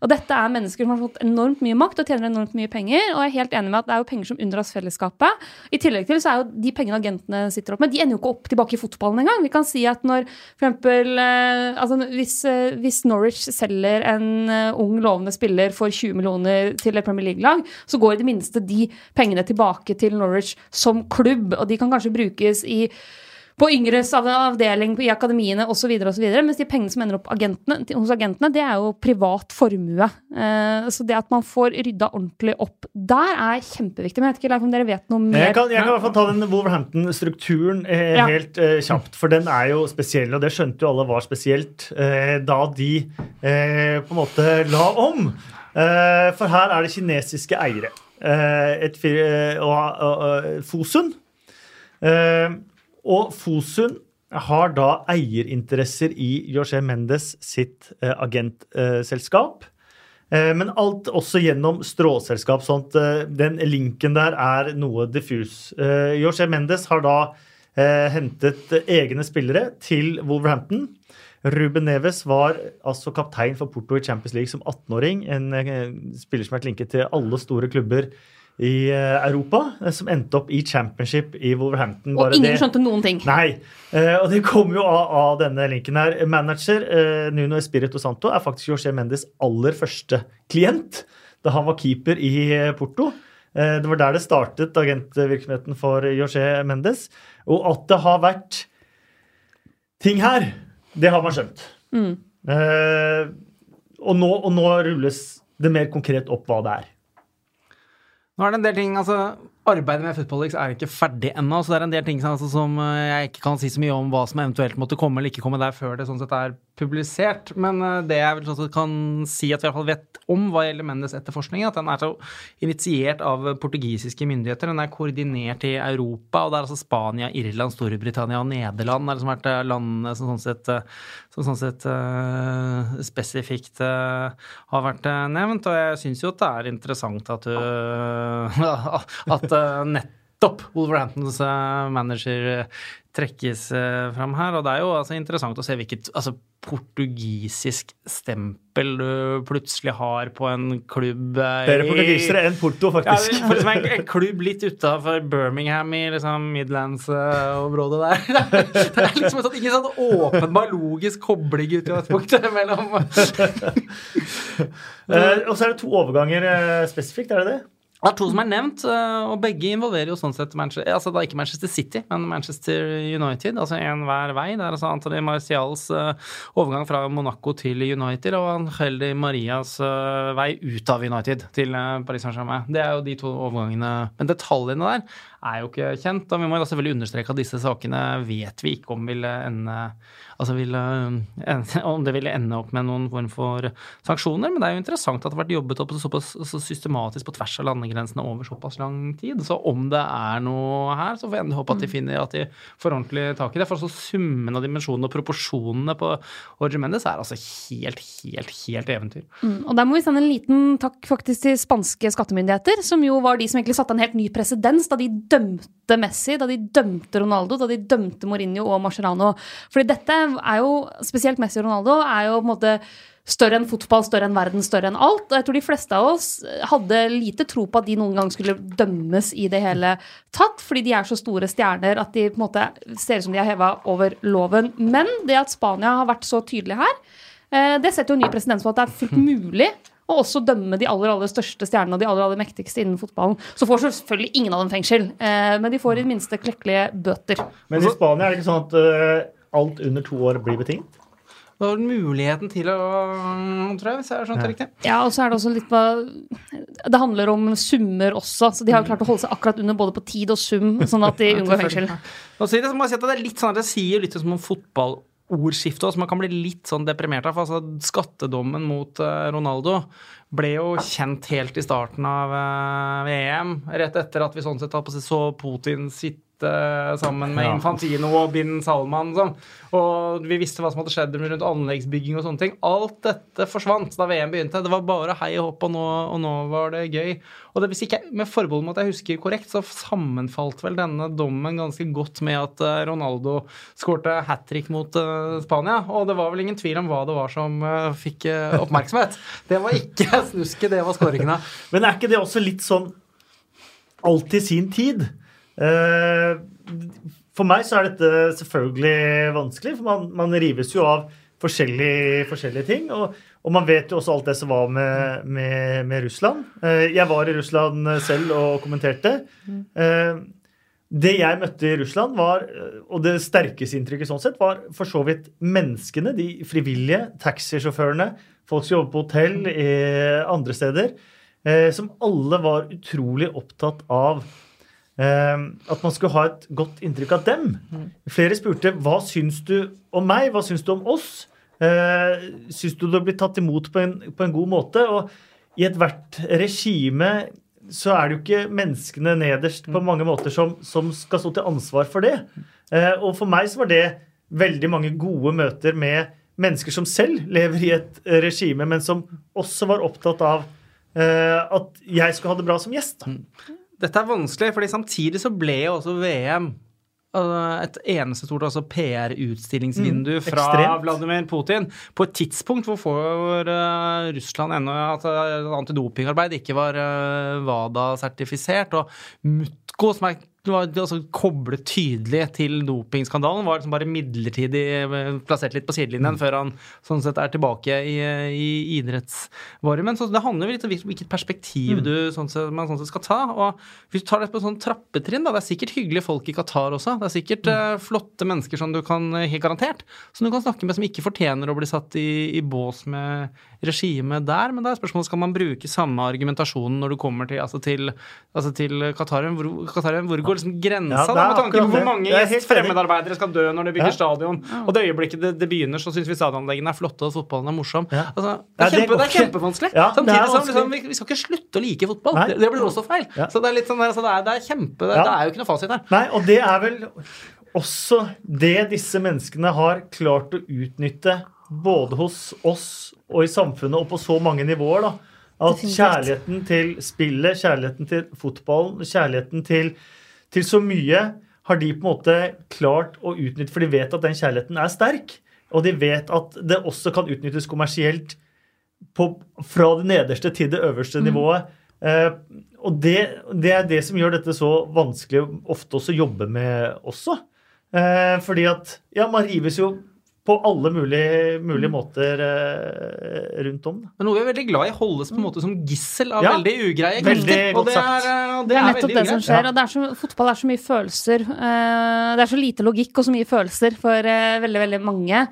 Og dette er mennesker som har fått enormt mye makt og tjener enormt mye penger, og jeg er helt enig med at det er jo penger som unndras fellesskapet. I tillegg til så er jo de pengene agentene sitter opp med, de ender jo ikke opp tilbake i fotballen engang. Vi kan si at når for eksempel altså hvis, eh, hvis Norwich selger en eh, ung, lovende spiller for 20 millioner til et Premier League-lag, så går i det minste de pengene tilbake til Norwich som klubb, og de kan kanskje brukes i på yngres avdeling i akademiene osv., mens de pengene som ender opp agentene, hos agentene, det er jo privat formue. Eh, så det at man får rydda ordentlig opp der, er kjempeviktig. Men jeg vet ikke Leif, om dere vet noe mer? Jeg kan, jeg kan i hvert fall ta den Wolverhampton-strukturen eh, Ja. helt eh, kjapt, for den er jo spesiell, og det skjønte jo alle var spesielt da de på en måte la om. Eh, for her er det kinesiske eiere. Eh, et, og, og, og Fosun. Og Fosun har da eierinteresser i Jorge Mendes sitt eh, agentselskap. Eh, Men alt også gjennom stråselskap. sånn at eh, Den linken der er noe diffus. Jorge Mendes har da hentet egne spillere til Wolverhampton. Ruben Neves var altså kaptein for Porto i Champions League som 18-åring. En spiller som har vært linket til alle store klubber i eh, Europa, eh, som endte opp i championship i Wolverhampton. Og ingen det- skjønte noen ting. Nei, eh, og det kommer jo av, av denne linken her. Manager Nuno Espirito Santo er faktisk Jorge Mendes aller første klient da han var keeper i Porto. Eh, det var der det startet agentvirksomheten for Jorge Mendes. Og at det har vært ting her, det har man skjønt. Eh, og, nå, og nå rulles det mer konkret opp hva det er. Nå er det en del ting, altså Arbeidet med Footballix er ikke ferdig ennå, så det er en del ting altså, som eh, jeg ikke kan si så mye om hva som eventuelt måtte komme eller ikke komme der før det sånn sett er publisert. Men uh, det jeg vel kan si at vi i hvert fall vet om hva gjelder Mendes etterforskning, at den er så initiert av portugisiske myndigheter. Den er koordinert i Europa, og det er altså Spania, Irland, Storbritannia og Nederland er liksom vært eh, landene som sånn sett, som sånn sett uh, spesifikt uh, har vært nevnt. Og jeg syns jo at det er interessant at, du at nettopp Wolverhamptons eh, manager eh, trekkes eh, fram her. Og det er jo altså interessant å se hvilket altså, portugisisk stempel du plutselig har på en klubb Flere portugisere enn Porto, faktisk. Ja, en, en, klubb litt utafor Birmingham i liksom Midlands-området der. Det er liksom sånn, ingen sånn åpenbar logisk kobling ut i utgangspunktet mellom Og så er det to overganger spesifikt, er det det? Det er to som er nevnt, eh, og begge involverer jo sånn sett Manchester, altså da ikke Manchester City, men Manchester United. Altså én hver vei. Det er altså Anthony Marcials uh, overgang fra Monaco til United og Angel Di Marias uh, vei ut av United til Paris Saint-Germain. Det er jo de to overgangene. Men detaljene der er jo ikke kjent. Og vi må jo selvfølgelig understreke at disse sakene vet vi ikke om ville ende altså ville, om det ville ende opp med noen form for sanksjoner. Men det er jo interessant at det har vært jobbet opp såpass så systematisk på tvers av landegrensene over såpass lang tid. Så om det er noe her, så får jeg håpe at de finner at de får ordentlig tak i det. For altså summen av dimensjonene og proporsjonene på Orge Mendes er altså helt, helt, helt eventyr. Mm, og der må vi sende en liten takk faktisk til spanske skattemyndigheter, som jo var de som egentlig satte en helt ny presedens da de dømte dømte Messi, da de dømte Ronaldo, da de dømte Mourinho og Mascherano. Fordi dette er jo, spesielt Messi og Ronaldo, er jo på en måte større enn fotball, større enn verden, større enn alt. Og jeg tror de fleste av oss hadde lite tro på at de noen gang skulle dømmes i det hele tatt, fordi de er så store stjerner at de på en måte ser ut som de er heva over loven. Men det at Spania har vært så tydelig her, eh, det setter jo ny presedens på at det er fullt mulig og også dømme de aller aller største stjernene og de aller aller mektigste innen fotballen. Så får selvfølgelig ingen av dem fengsel, eh, men de får i det minste klekkelige bøter. Men i Spania er det ikke sånn at uh, alt under to år blir betinget? Du har muligheten til å tror jeg, hvis jeg har skjønt det riktig. Ja, og så er det også litt Det handler om summer også, så de har klart å holde seg akkurat under både på tid og sum, sånn at de unngår fengsel. Nå sier det, jeg at det er litt sånn at det sier litt som om fotball ordskifte som man kan bli litt sånn deprimert av. Altså, skattedommen mot uh, Ronaldo ble jo kjent helt i starten av uh, VM. Rett etter at vi sånn sett så Putin sitte sammen med Infantino og bin Salman. Sånn. Og vi visste hva som hadde skjedd rundt anleggsbygging og sånne ting. Alt dette forsvant da VM begynte. Det var bare hei og hopp, og nå, og nå var det gøy. Og det, hvis ikke, Med forbehold om at jeg husker korrekt, så sammenfalt vel denne dommen ganske godt med at eh, Ronaldo skårte hat trick mot uh, Spania. Og det var vel ingen tvil om hva det var som uh, fikk uh, oppmerksomhet. Det var ikke snusket, det var skåringene. Men er ikke det også litt sånn alt i sin tid? Uh, for meg så er dette selvfølgelig vanskelig, for man, man rives jo av forskjellige, forskjellige ting. Og, og, man vet jo også alt det som var med, med, med Russland. Eh, jeg var i Russland selv og kommenterte. Eh, det jeg møtte i Russland, var, og det sterkeste inntrykket sånn sett, var for så vidt menneskene, de frivillige, taxisjåførene, folk som jobber på hotell, andre steder, eh, som alle var utrolig opptatt av at man skulle ha et godt inntrykk av dem. Flere spurte hva syns du om meg, hva syns du om oss? Eh, syns du du har blitt tatt imot på en, på en god måte? Og i ethvert regime så er det jo ikke menneskene nederst på mange måter som, som skal stå til ansvar for det. Uh, og for meg så var det veldig mange gode møter med mennesker som selv lever i et regime, men som også var opptatt av uh, at jeg skulle ha det bra som gjest. Da. Dette er vanskelig, fordi samtidig så ble jo også VM øh, et eneste stort altså PR-utstillingsvindu mm, fra ekstremt. Vladimir Putin. På et tidspunkt hvor får uh, Russland ennå at uh, antidopingarbeid ikke var uh, WADA-sertifisert. Og Mutko, som er det var altså, koblet tydelig til dopingskandalen. Var liksom bare midlertidig eh, plassert litt på sidelinjen mm. før han sånn sett er tilbake i, i idrettsvarmen. Så det handler jo litt om hvilket perspektiv mm. du sånn sett, man sånn sett skal ta. Og hvis du tar det på sånn trappetrinn, da, det er sikkert hyggelige folk i Qatar også. Det er sikkert mm. uh, flotte mennesker som du kan, eh, helt garantert, som du kan snakke med som ikke fortjener å bli satt i, i bås med regimet der. Men da er spørsmålet skal man bruke samme argumentasjonen når du kommer til, altså til, altså til Qatar. Hvor, Qatar, hvor går liksom grensa ja, da, med tanke på hvor mange fremmedarbeidere skal dø når de bygger ja. stadion? Og det øyeblikket det, det begynner, så syns vi stadionanleggene er flotte og fotballen er morsom. Ja. Altså, det, er kjempe, det, er kjempevanskelig. Samtidig som liksom, vi, vi, skal ikke slutte å like fotball. Det, det, blir også feil. Så det er litt sånn der, altså, det, er, det er kjempe det, er jo ikke noe fasit her. Nei, og det er vel også det disse menneskene har klart å utnytte både hos oss og i samfunnet og på så mange nivåer. da at kjærligheten til spillet, kjærligheten til fotballen, kjærligheten til, til, så mye har de på en måte klart å utnytte, for de vet at den kjærligheten er sterk. Og de vet at det også kan utnyttes kommersielt på, fra det nederste til det øverste mm. nivået. Eh, og det, det, er det som gjør dette så vanskelig ofte også å jobbe med også. Eh, fordi at ja, man rives jo på alle mulige, mulige måter eh, rundt om. Men noe vi er veldig glad i holdes på en måte som gissel av ja, veldig ugreie veldig godt det er, eh, det, det er, nettopp det som skjer. Ja. og er så, Fotball er så mye følelser. Eh, det er så lite logikk og så mye følelser for eh, veldig, veldig mange.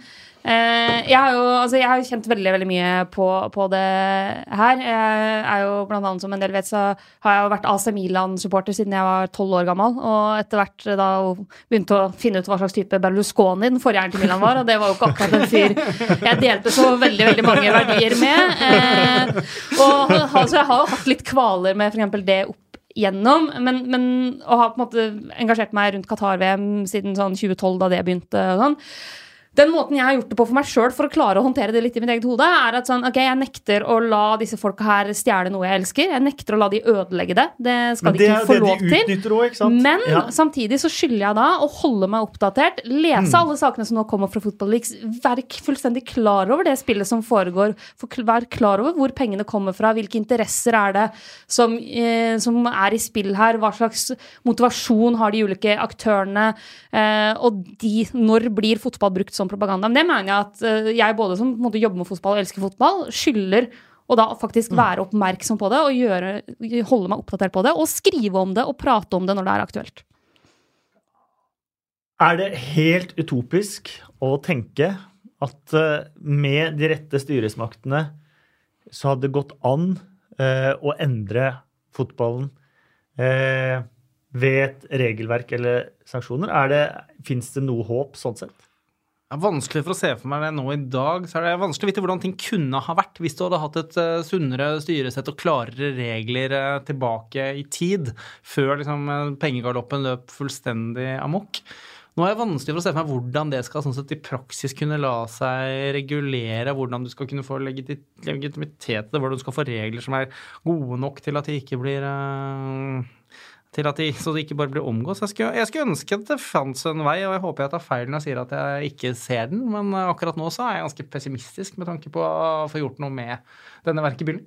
Eh, jeg har jo altså jeg har kjent veldig veldig mye på, på, det her. Jeg er jo blant annet, som en del vet, så har jeg jo vært AC Milan-supporter siden jeg var tolv år gammel. Og etter hvert da begynte å finne ut hva slags type Berlusconi den forrige eieren til Milan var. Og det var jo ikke akkurat en fyr jeg delte så veldig veldig mange verdier med. Eh, og altså, jeg har jo hatt litt kvaler med f.eks. det opp gjennom, men, men å ha på en måte engasjert meg rundt Qatar-VM siden sånn 2012, da det begynte. og sånn den måten jeg har gjort det på for meg sjøl for å klare å håndtere det litt i mitt eget hode, er at sånn, ok, jeg nekter å la disse folka her stjele noe jeg elsker. Jeg nekter å la de ødelegge det. Det skal de ikke få lov til. Også, Men ja. samtidig så skylder jeg da å holde meg oppdatert, lese mm. alle sakene som nå kommer fra Football Leaks, være fullstendig klar over det spillet som foregår, være klar over hvor pengene kommer fra, hvilke interesser er det som, eh, som er i spill her, hva slags motivasjon har de ulike aktørene, eh, og de, når blir fotball brukt som som propaganda. Men det mener jeg at uh, jeg både som måte, jobber med fotball og elsker fotball, skylder å da faktisk mm. være oppmerksom på det og gjøre, holde meg oppdatert på det. Og skrive om det og prate om det når det er aktuelt. Er det helt utopisk å tenke at uh, med de rette styresmaktene så hadde det gått an eh, å endre fotballen ved et regelverk eller sanksjoner? Fins det noe håp sånn sett? Det er vanskelig for å se for meg det nå i dag. så er det vanskelig å vite hvordan ting kunne ha vært hvis du hadde hatt et uh, sunnere styresett og klarere regler uh, tilbake i tid, før liksom, uh, pengegaloppen løp fullstendig amok. Nå er det vanskelig for å se for meg hvordan det skal sånn sett, i praksis kunne la seg regulere, hvordan du skal kunne få legitimitet til det, hvordan du skal få regler som er gode nok til at de ikke blir uh, til at de, så de ikke bare blir omgått. Jeg skulle, jeg skulle ønske at det fantes en vei, og jeg håper jeg tar feil når jeg sier at jeg ikke ser den, men akkurat nå så er jeg ganske pessimistisk med tanke på å få gjort noe med denne verkebyllen.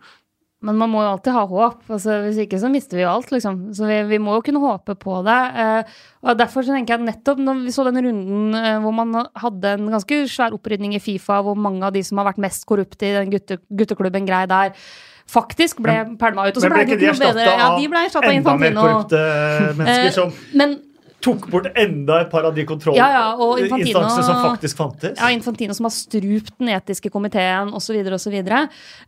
Men man må jo alltid ha håp. altså Hvis ikke så mister vi jo alt, liksom. Så vi, vi må jo kunne håpe på det. Eh, og Derfor så tenker jeg at nettopp når vi så den runden eh, hvor man hadde en ganske svær opprydning i Fifa, hvor mange av de som har vært mest korrupte i den gutte, gutteklubben grei der, faktisk ble pælma ut. Og så ble, ble ikke de erstatta ja, de ble av enda mer korrupte mennesker som men, tok bort enda et par av de kontrollinstansene ja, ja, som faktisk fantes. Ja, Infantino som har strupt den etiske komiteen osv. osv.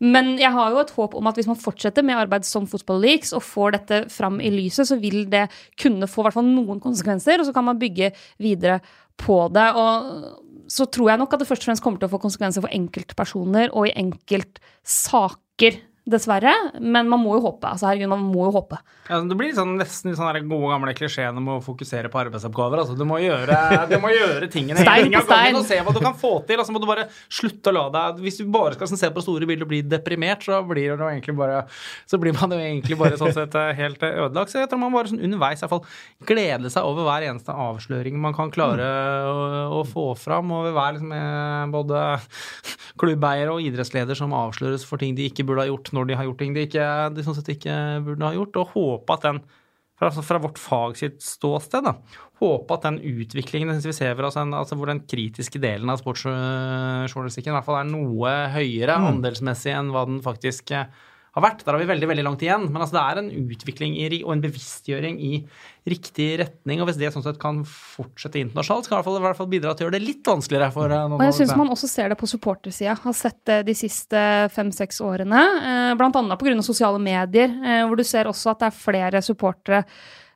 Men jeg har jo et håp om at hvis man fortsetter med arbeid som Football Leaks og får dette fram i lyset, så vil det kunne få hvert fall noen konsekvenser, og så kan man bygge videre på det. og så tror jeg nok at det først og fremst kommer til å få konsekvenser for enkeltpersoner og i enkeltsaker dessverre. Men man må jo håpe. altså herregud, man må jo håpe. Ja, det blir sånn, nesten sånn gode gamle klisjeen om å fokusere på arbeidsoppgaver. altså Du må gjøre, du må gjøre tingene stein på stein. og se hva du kan få til. altså må du bare slutte å la deg Hvis du bare skal sånn, se på store bilder og bli deprimert, så blir, det egentlig bare, så blir man jo egentlig bare sånn sett eh, helt eh, ødelagt. Så jeg tror man bare sånn underveis i hvert fall glede seg over hver eneste avsløring man kan klare mm. å, å, få fram, over hver liksom, eh, både klubbeier og idrettsleder som avsløres for ting de ikke burde ha gjort når de har gjort ting de, ikke, de sånn sett ikke burde ha gjort, og håpe at den fra, altså fra vårt fag sitt ståsted, da, håpe at den utviklingen vi ser for oss, altså hvor den kritiske delen av sportsjournalistikken i hvert fall er noe høyere mm. andelsmessig enn hva den faktisk er har vært. Der har vi veldig veldig langt igjen. Men altså, det er en utvikling i, og en bevisstgjøring i riktig retning. Og hvis det sånn sett kan fortsette internasjonalt, så kan det i hvert fall bidra til å gjøre det litt vanskeligere for eh, noen. Og jeg syns man også ser det på supportersida. Har sett det de siste fem-seks årene. Bl.a. blant annet pga. sosiale medier, eh, hvor du ser også at det er flere supportere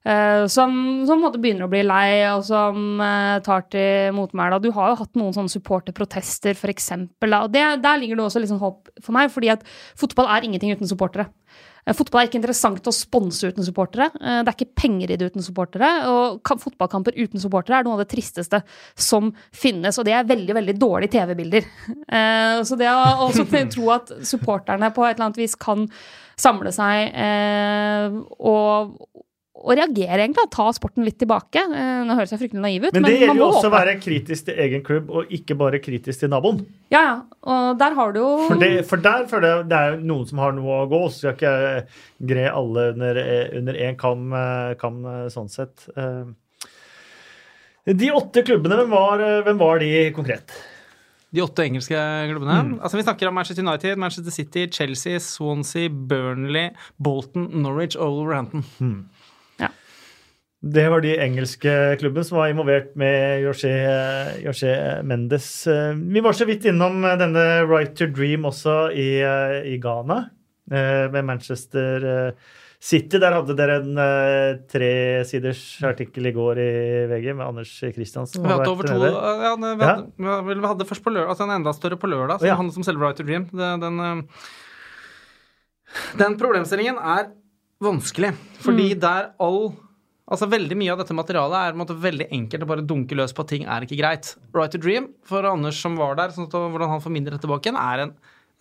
som, som begynner å bli lei, og som uh, tar til motmæle. Du har jo hatt noen sånne supporterprotester, f.eks. Der ligger det også liksom håp for meg, fordi at fotball er ingenting uten supportere. Uh, fotball er ikke interessant å sponse uten supportere. det er ikke penger i det uten supportere. Og fotballkamper uten supportere er noe av det tristeste som finnes, og det er veldig, veldig dårlige TV-bilder. så det å også tro at supporterne på et eller annet vis kan samle seg og å reagere, egentlig. Ta sporten litt tilbake. Eh, nå høres jeg fryktelig naiv ut. Men det gjelder jo også å være kritisk til egen klubb, og ikke bare kritisk til naboen. Ja, ja. Og der har du jo For, det, for der føler jeg det er noen som har noe å gå, så skal ikke jeg gre alle under, under én kam, eh, kam, eh, sånn sett. De åtte klubbene, hvem var, hvem var de konkret? De åtte engelske klubbene. Mm. Altså Vi snakker om Manchester United, Manchester City, Chelsea, Swansea, Burnley, Bolton, Norwich og Wolverhampton. Mm. Det var de engelske klubbene som var involvert med José Mendes. Vi var så vidt innom denne Right to Dream også i, i Ghana, eh, med Manchester eh, City. Der hadde dere en tresiders artikkel i går i VG med Anders Kristiansen. Vi hadde over to, ja, vi, hadde, ja? vi, hadde, først på lørdag, altså en enda større på lørdag, som ja. handlet om selve Right to Dream. Den, den, den problemstillingen er vanskelig, fordi mm. der all Altså Veldig mye av dette materialet er måte, veldig enkelt å bare dunke løs på at ting er ikke greit. Right to Dream, for Anders som var der, sånn at, hvordan han formidler det tilbake er en,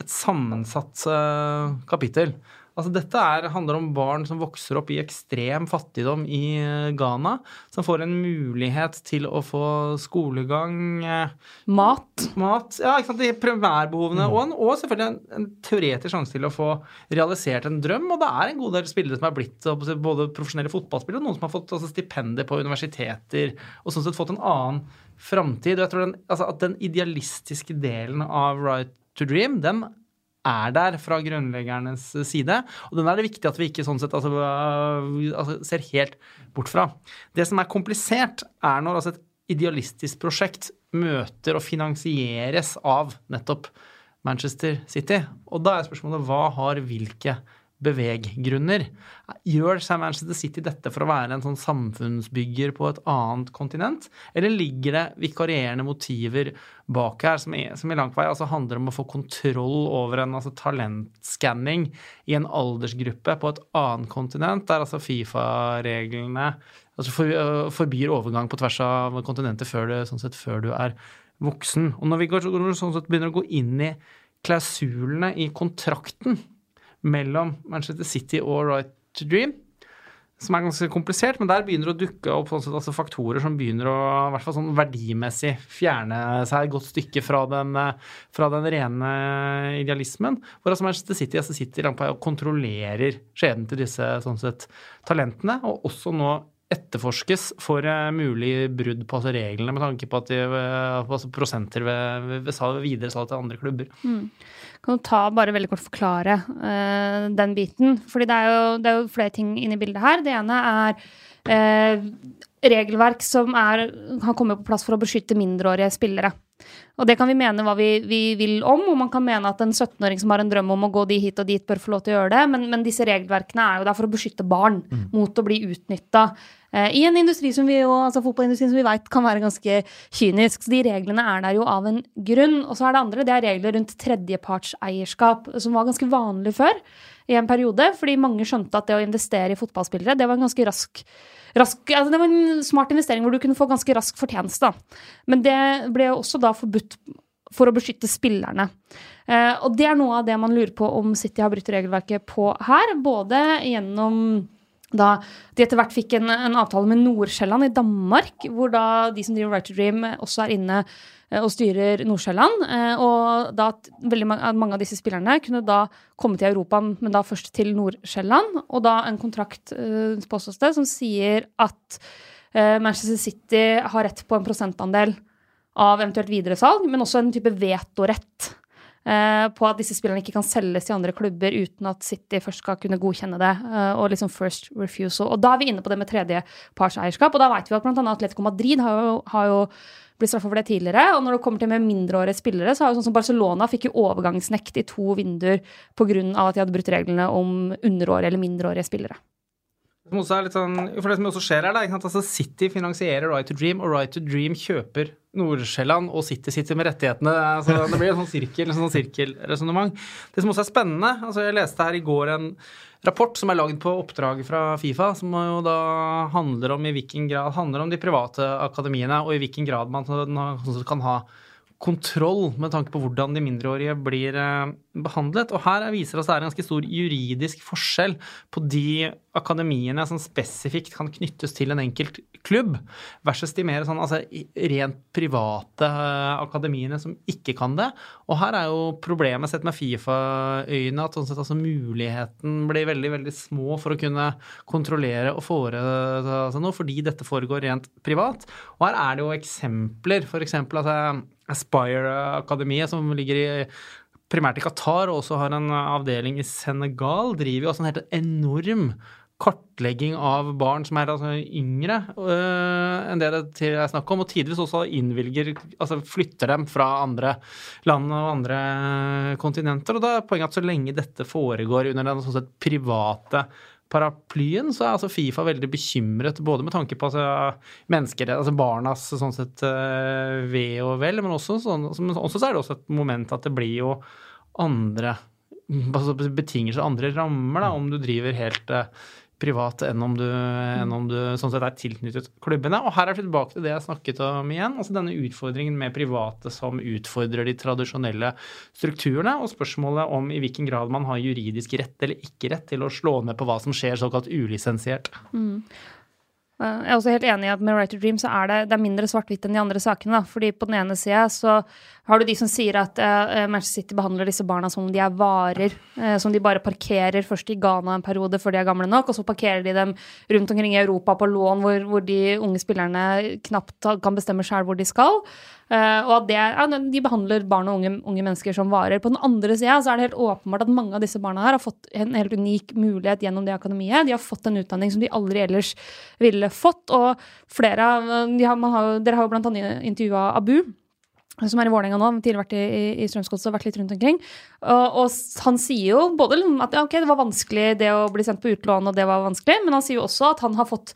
et sammensatt uh, kapittel. Altså Dette er, handler om barn som vokser opp i ekstrem fattigdom i eh, Ghana. Som får en mulighet til å få skolegang. Eh, mat. Mat, ja, ikke sant, De primærbehovene. Mm. Og, en, og, selvfølgelig en, en, teoretisk sjanse til å få realisert en drøm. Og det er en god del spillere som er blitt både profesjonelle fotballspillere og noen som har fått altså, stipender på universiteter og sånn sett fått en annen framtid. Og jeg tror den, altså, at den idealistiske delen av Right to Dream, den er der fra grunnleggernes side. Og den er det viktig at vi ikke sånn sett altså, altså, ser helt bort fra. Det som er komplisert, er når altså, et idealistisk prosjekt møter og finansieres av nettopp Manchester City. Og da er spørsmålet hva har hvilke beveggrunner. Gjør Manchester City dette for å være en sånn samfunnsbygger på et annet kontinent, eller ligger det vikarierende motiver bak her som, er, som i langt vei altså handler om å få kontroll over en altså, talentskanning i en aldersgruppe på et annet kontinent, der altså Fifa-reglene altså for, uh, forbyr overgang på tvers av kontinentet før du, sånn sett, før du er voksen. Og når vi går, sånn sett, begynner å gå inn i klausulene i kontrakten mellom Manchester City og Right to Dream, som er ganske komplisert, men der begynner det å dukke opp sånn altså faktorer som begynner å hvert fall sånn verdimessig fjerne seg et godt stykke fra den, fra den rene idealismen. Hvor altså Manchester City altså sitter langt på og kontrollerer skjebnen til disse sånn sett, talentene, og også nå etterforskes for mulig brudd på altså reglene med tanke på at de, altså prosenter ved, ved, ved videresalg til andre klubber. Mm. Kan du ta bare veldig kort forklare uh, den biten? Fordi det er, jo, det er, jo, flere ting inne i bildet her. Det ene er uh, regelverk som er, har kommet på plass for å beskytte mindreårige spillere. Og det kan vi mene hva vi, vi, vil om, og man kan mene at en 17-åring som har en drøm om å gå de hit og dit, bør få lov til å gjøre det, men, men disse regelverkene er jo der for å beskytte barn mm. mot å bli utnytta eh, i en industri som vi jo, altså fotballindustrien som vi vet kan være ganske kynisk. Så de reglene er der jo av en grunn. Og så er det andre, det er regler rundt tredjepartseierskap, som var ganske vanlig før i en periode, fordi mange skjønte at det å investere i fotballspillere, det var en ganske rask rask, altså det var en smart investering hvor du kunne få ganske rask fortjeneste. Men det ble også da forbudt for å beskytte spillerne. Eh, og det er noe av det man lurer på om City har brutt regelverket på her. Både gjennom da de etter hvert fikk en, en avtale med Nordsjælland i Danmark, hvor da de som driver Right to Dream, også er inne og styrer Nordsjælland. eh, Og da at veldig mange, av disse spillerne kunne da komme til Europa, men da først til Nordsjælland. Og da en kontrakt, eh, påstås det, som sier at eh, Manchester City har rett på en prosentandel av eventuelt videresalg, men også en type vetorett eh, på at disse spillerne ikke kan selges til andre klubber uten at City først skal kunne godkjenne det. eh, og liksom first refusal. Og da er vi inne på det med tredjepartseierskap. Og da vet vi at bl.a. Atletico Madrid har jo, har jo blitt straffa for det tidligere. Og når det kommer til med mindreårige spillere, så har jo sånn som Barcelona fikk jo overgangsnekt i to vinduer pga. at de hadde brutt reglene om underårige eller mindreårige spillere. Som også er litt sånn, for det som også skjer her, da? Altså City finansierer Right to Dream, og Right to Dream kjøper Nordsjælland, og City sitter med rettighetene. Altså, det blir en sånn sirkel, sånn sirkelresonnement. Det som også er spennende altså Jeg leste her i går en rapport som er lagd på oppdrag fra Fifa, som jo da handler om i hvilken grad handler om de private akademiene, og i hvilken grad man sånn kan ha kontroll med tanke på hvordan de mindreårige blir eh, behandlet. Og her viser det oss det er en ganske stor juridisk forskjell på de akademiene som spesifikt kan knyttes til en enkelt klubb, versus de mer sånn altså, rent private eh, akademiene som ikke kan det. Og her er jo problemet sett med Fifa-øyene at sånn sett, altså, muligheten blir veldig veldig små for å kunne kontrollere og foreta seg noe, fordi dette foregår rent privat. Og her er det jo eksempler, f.eks. altså Aspire-akademiet, som ligger i primært i Qatar og også har en avdeling i Senegal, driver jo også en helt enorm kartlegging av barn som er altså yngre øh, enn det det er snakk om, og tidvis også innvilger Altså flytter dem fra andre land og andre kontinenter. Og da er poenget at så lenge dette foregår under den sånn sett private paraplyen, så er altså Fifa veldig bekymret både med tanke på altså, mennesker, altså barnas sånn sett uh, ve og vel, men også, sånn, også så er det også et moment at det blir jo andre altså betingelser, andre rammer, da, om du driver helt uh, privat enn om, du, enn om du sånn sett er tilknyttet klubbene. Og her er vi tilbake til det jeg snakket om igjen. altså Denne utfordringen med private som utfordrer de tradisjonelle strukturene, og spørsmålet om i hvilken grad man har juridisk rett eller ikke rett til å slå ned på hva som skjer såkalt ulisensiert. Mm. Jeg er også helt enig i at med Right to Dream så er det, det er mindre svart-hvitt enn de andre sakene. Da. Fordi på den ene sida så har du de som sier at uh, Manchester City behandler disse barna som om de er varer. Uh, som de bare parkerer først i Ghana en periode før de er gamle nok, og så parkerer de dem rundt omkring i Europa på lån hvor, hvor de unge spillerne knapt kan bestemme sjøl hvor de skal. Uh, og at det, ja, de behandler barn og unge, unge, mennesker som varer. På den andre sida er det helt åpenbart at mange av disse barna her har fått en helt unik mulighet gjennom det akademiet. De har fått en utdanning som de aldri ellers ville fått. Og flere av de har, har, Dere har jo blant annet intervjua Abu som er i Vålerenga nå, tidligere vært i, i Strømsgodset og vært litt rundt omkring. Og, og, han sier jo både at ja, ok, det var vanskelig det å bli sendt på utlån, og det var vanskelig, men han sier jo også at han har fått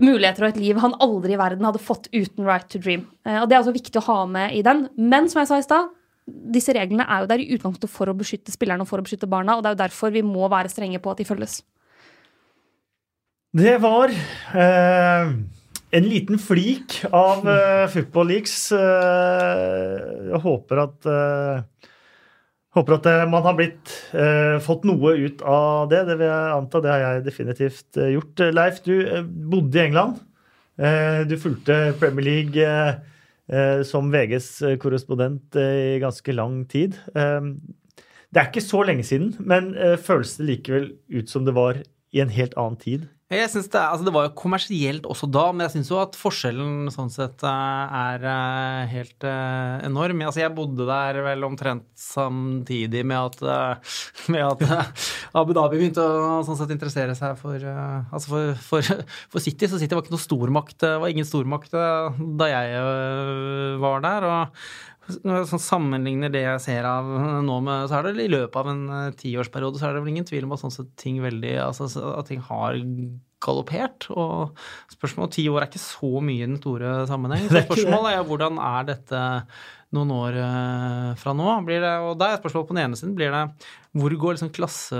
muligheter og et liv han aldri i verden hadde fått uten Right to Dream. Eh, og Det er altså viktig å ha med i den. Men som jeg sa i stad, disse reglene er jo der i utgangspunktet for å beskytte spillerne og for å beskytte barna, og det er jo derfor vi må være strenge på at de følges. Det var eh, en liten flik av uh, Football Leaks. Uh, jeg håper at uh, Håper at man har blitt, fått noe ut av det. Det vil jeg anta. Det har jeg definitivt gjort. Leif, du bodde i England. Du fulgte Premier League som VGs korrespondent i ganske lang tid. det er ikke så lenge siden, men føles det likevel ut som det var i en helt annen tid? Jeg synes det, altså det var jo kommersielt også da, men jeg syns jo at forskjellen sånn sett eh, er eh, helt uh, enorm. Altså jeg bodde der vel omtrent samtidig med at, med at Abu Dhabi begynte å sånn sett interessere seg for, altså for, for, for, City. Så City var ikke noe stormakt, var ingen stormakt da jeg var der. og når jeg sånn sammenligner det jeg ser av nå med Så er det i løpet av en uh, tiårsperiode så er det vel ingen tvil om at sånn sett ting veldig Altså at ting har galoppert. Og spørsmålet ti år er ikke så mye i den store sammenheng. Så spørsmålet er hvordan er dette noen år fra nå. Blir det, og da er spørsmålet på den ene siden blir det hvor, liksom klasse,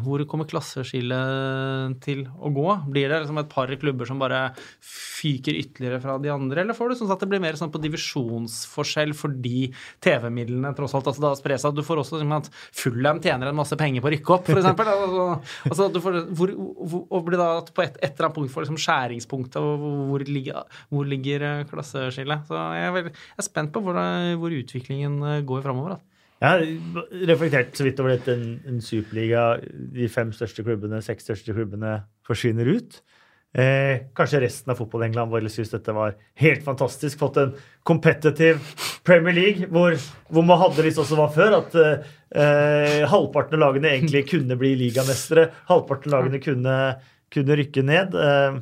hvor kommer klasseskillet til å gå? Blir det liksom et par klubber som bare fyker ytterligere fra de andre, eller får du sånn at det blir mer sånn på divisjonsforskjell fordi TV-midlene tross alt altså da sprer seg? Du får også liksom at Fullham tjener en masse penger på å rykke opp, f.eks. altså, altså, og blir da på et, et, eller annet punkt for liksom skjæringspunktet, hvor ligger, hvor ligger klasseskillet? Så jeg er, veldig, jeg er spent på hvor, hvor utviklingen går framover. Jeg har reflektert så vidt over dette en, en superliga. De fem største klubbene, seks største klubbene forsvinner ut. Eh, kanskje resten av fotball-England bare synes dette var helt fantastisk. Fått en competitive Premier League, hvor, hvor man hadde litt sånn som var før, at eh, halvparten av lagene egentlig kunne bli ligamestere. Halvparten av lagene kunne, kunne rykke ned. Eh,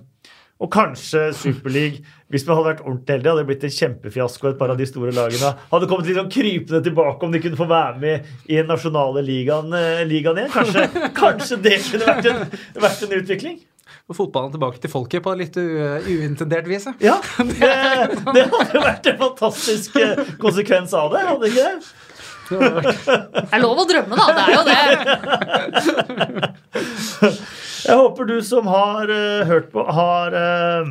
og kanskje Superleague, hvis vi hadde vært ordentlig heldige, hadde det blitt en kjempefiasko. Et par av de store lagene hadde kommet litt sånn krypende tilbake om de kunne få være med i den nasjonale ligaen, eh, ligaen igjen. Kanskje, kanskje, det kunne vært en, vært en utvikling? Og fotballen tilbake til folket på litt uintendert vis. Ja, det, det hadde vært en fantastisk eh, konsekvens av det, hadde ikke det? Det er lov å drømme, da. Det er jo det. Jeg håper du som har uh, hørt på, har, uh,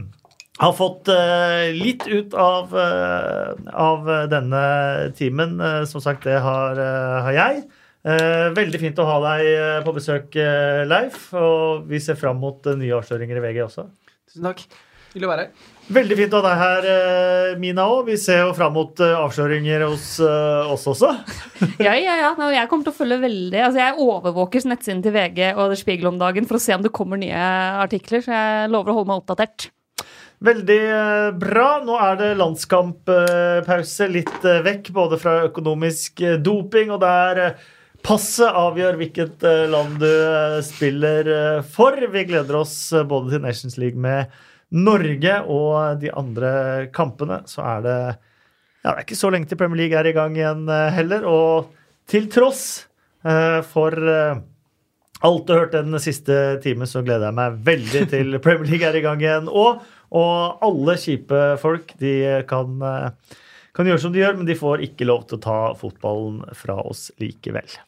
har fått uh, litt ut av, av denne timen. som sagt, det har, har jeg. veldig fint å ha deg på besøk, Leif. Og vi ser fram mot nye avsløringer i VG også. Tusen takk. Hyggelig å være her. Veldig fint å ha deg her, eh, Mina òg. Vi ser jo fram mot eh, avsløringer hos uh, oss også. ja, ja, ja. Jeg kommer til å følge veldig Altså, Jeg overvåker nettsiden til VG og The Spiegel om dagen for å se om det kommer nye artikler, så jeg lover å holde meg oppdatert. Veldig bra. Nå er det landskamppause litt vekk, både fra økonomisk doping og der passet avgjør hvilket land du spiller for. Vi gleder oss både til Nations League med Norge og de andre kampene, så er det ja, det er ikke så lenge til Premier League er i gang igjen eh, heller. Og til tross uh, for uh, alt du hørte den siste timen, så gleder jeg meg veldig til Premier League er i gang igjen. Og, og alle kjipe folk de kan, kan gjøre som de gjør, men de får ikke lov til å ta fotballen fra oss likevel.